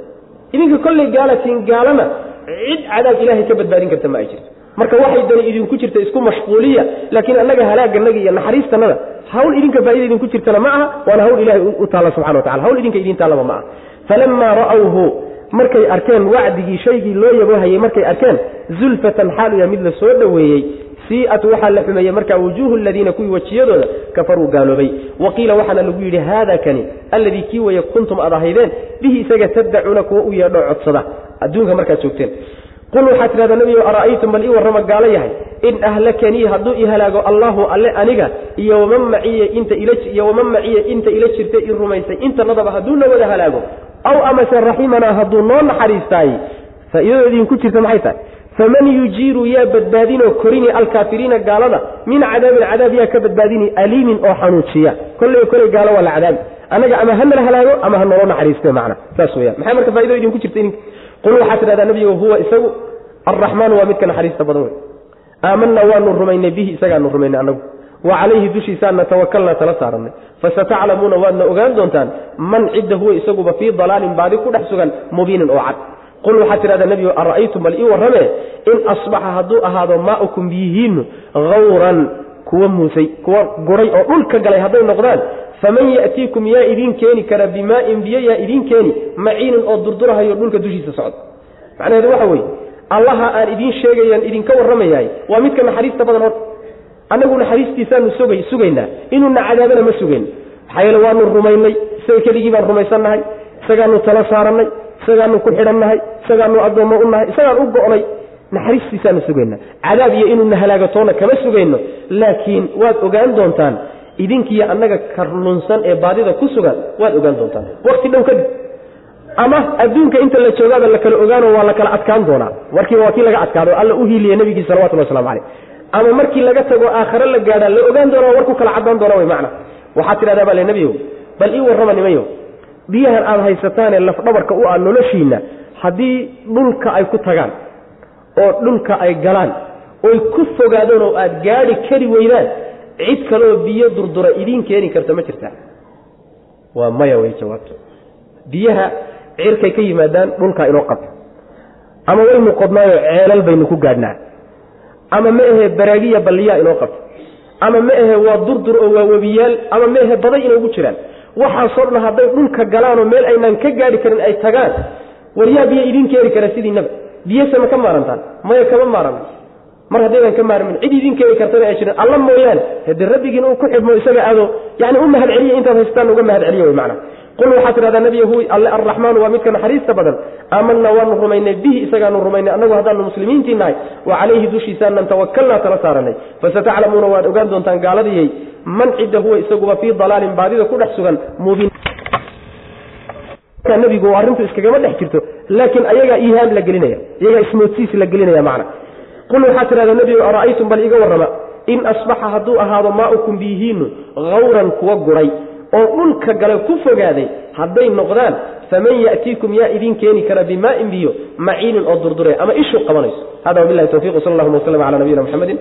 Speaker 2: Idinka kolley gaala tihin gaalana cid cadaab ilaahay ka badbaadin karta ma ay jirto. Marka waxay dani idinku jirta isku mashquuliya laakiin annaga halaaganaga iyo naxariistanada hawl idinka faaida idinku jirtana ma aha waana hawl ilahay u taalla subxana wa tacala hawl idinka idiin taallaba ma aha. Falamaa ra'awhu markay arkeen wacdigii shaygii loo yaboohayey markay arkeen zulfatan xaalu ya mid la soo dhoweeyey sii'at waxaa la xumeeyey markaa wujuuhu aladiina kuwii wejiyadooda kafaruu gaaloobay. Wa qiila waxaana lagu yidhi haada kani alladii kii weye kuntum aad ahaydeen bihi isaga taddacuuna kuwa u yeedho codsada. Adduunka markaad joogteen. Qul waxaad tidhahdaa nebigo ara'aytum bal ii warrama gaalo yahay? In ahlakanii hadduu i halaago allahu alle aniga iyo waman maciya inta ila iyo waman maciya inta ila jirta i rumaysay intanadaba hadduu na wada halaago aw amase raximanaa hadduu noo naxariistaay faa'iidada idinku jirta maxay tahay faman yujiiru yaa badbaadinoo korini alkaafiriina gaalada min cadaabin cadaab yaa ka badbaadini aliimin oo xanuujiya kolley kolley gaalo waa la cadaabi annaga ama hanala halaago ama ha nolo naxariiste macna saas weyaan maxay marka faa'ido idinku jirta idinka qul waxaad tidhahdaa nebigo huwa isagu alraxmaanu waa midka naxariista badan wey aamanna waanu rumaynay bihi isagaanu rumaynay annagu wa calayhi dushiisaana tawakalnaa tala saarannay fasataclamuuna waadna ogaan doontaan man cidda huwa isaguba fii dalaalin baadi ku dhex sugan mubiinin oo cad qul waxaad tidhahdaa nebigo ara'aytum bal ii warrame? In asbaxa hadduu ahaado maa'ukum biyihiinnu hawran kuwa muusay kuwa guray oo dhulka galay hadday noqdaan faman ya'tiikum yaa idiin keeni kara bimaa'in biyo yaa idiin keeni maciinin oo durdurahayo dhulka dushiisa socda macnaheedu waxa weeye allaha aan idiin sheegayaan idinka warramayahay waa midka naxariista badan horta annagu naxariistiisaanu sugay sugaynaa inuuna cadaabana ma sugayn maxaa yeele waanu rumaynay isaga keligii baan rumaysannahay isagaanu tala saarannay isagaanu ku xidhannahay isagaanu addoommo u nahay isagaan u go'nay. Naxariistiisaanu sugaynaa. Cadaab iyo inuuna halaagatoona kama sugayno. Laakiin waad ogaan doontaan idinkiiyo annaga karlunsan ee baadida ku sugan waad ogaan doontaan. Wakti dhow kadib. Ama adduunka inta la joogaaba la ogaano waa la adkaan doonaa. Markiiba waa kii laga adkaado alla u hiiliye nabigii salawatullah waslamu caleyh ama markii laga tago aakhare la gaadhaa la ogaan doonaa war ku kala caddaan doona way macna. Waxaad tidhahdaa baa le nebiyow bal ii warrama biyahan aad haysataanee lafdhabarka u ah noloshiinna haddii dhulka ay ku tagaan oo dhulka ay galaan oy ku fogaadaan oo aad gaadhi kari weydaan cid kaleoo biyo durdura idiin keeni karta ma jirtaa waa maya way jawaabto. Biyaha cirkay ka yimaadaan dhulkaa inoo qabta ama waynu qodnaayo ceelal baynu ku gaadhnaa. Ama ma ahe baraagiya balliyaa inoo qabta ama ma ahe waa durdur oo waa webiyaal. Ama ma ahe baday inoogu jiraan waxaasoo dhan hadday dhulka galaanoo meel aynaan ka gaadhi karin ay tagaan waryaa biyo idiin keeni kara sidiinaba biyase ma ka maarantaan maya kama maaran. Mar haddaydan ka maarmin cid idiin keeni kartana ay jirin alla mooyaane hade rabbigiin uu ku xidhmo isaga aado yani u mahad celiya intaad haystaan uga mahad celiya wy macna. Qul waxaad tidhahdaa nebiya hu alle arraxmaanu waa midka naxariista badan. Aamanna waanu rumaynay bihi isagaanu rumaynay annagu haddaanu muslimiintii nahay wa calayhi dushiisaanan tawakalnaa tala saaranay. Fasataclamuuna waad ogaan doontaan gaaladiyey man cidda huwa isaguba fii dalaalin baadida ku dhex sugan mubiin nebigu arrintu iskagama dhex jirto laakiin ayagaa iihaam la gelinaya iyagaa ismoodsiis la gelinaya macna. Qul waxaad tidhahdaa nebigu ara'aytum bal iga warrama in asbaxa hadduu ahaado maa'ukum biyihiinnu hawran kuwa guray oo dhulka gale ku fogaaday hadday noqdaan faman ya'tiikum yaa idiin keeni kara bimaa'in biyo maciinin oo durdure ama ishuu qabanayso. Hada wabilahi tawfiq sal allahuma waslm cala nabiyina mxamedi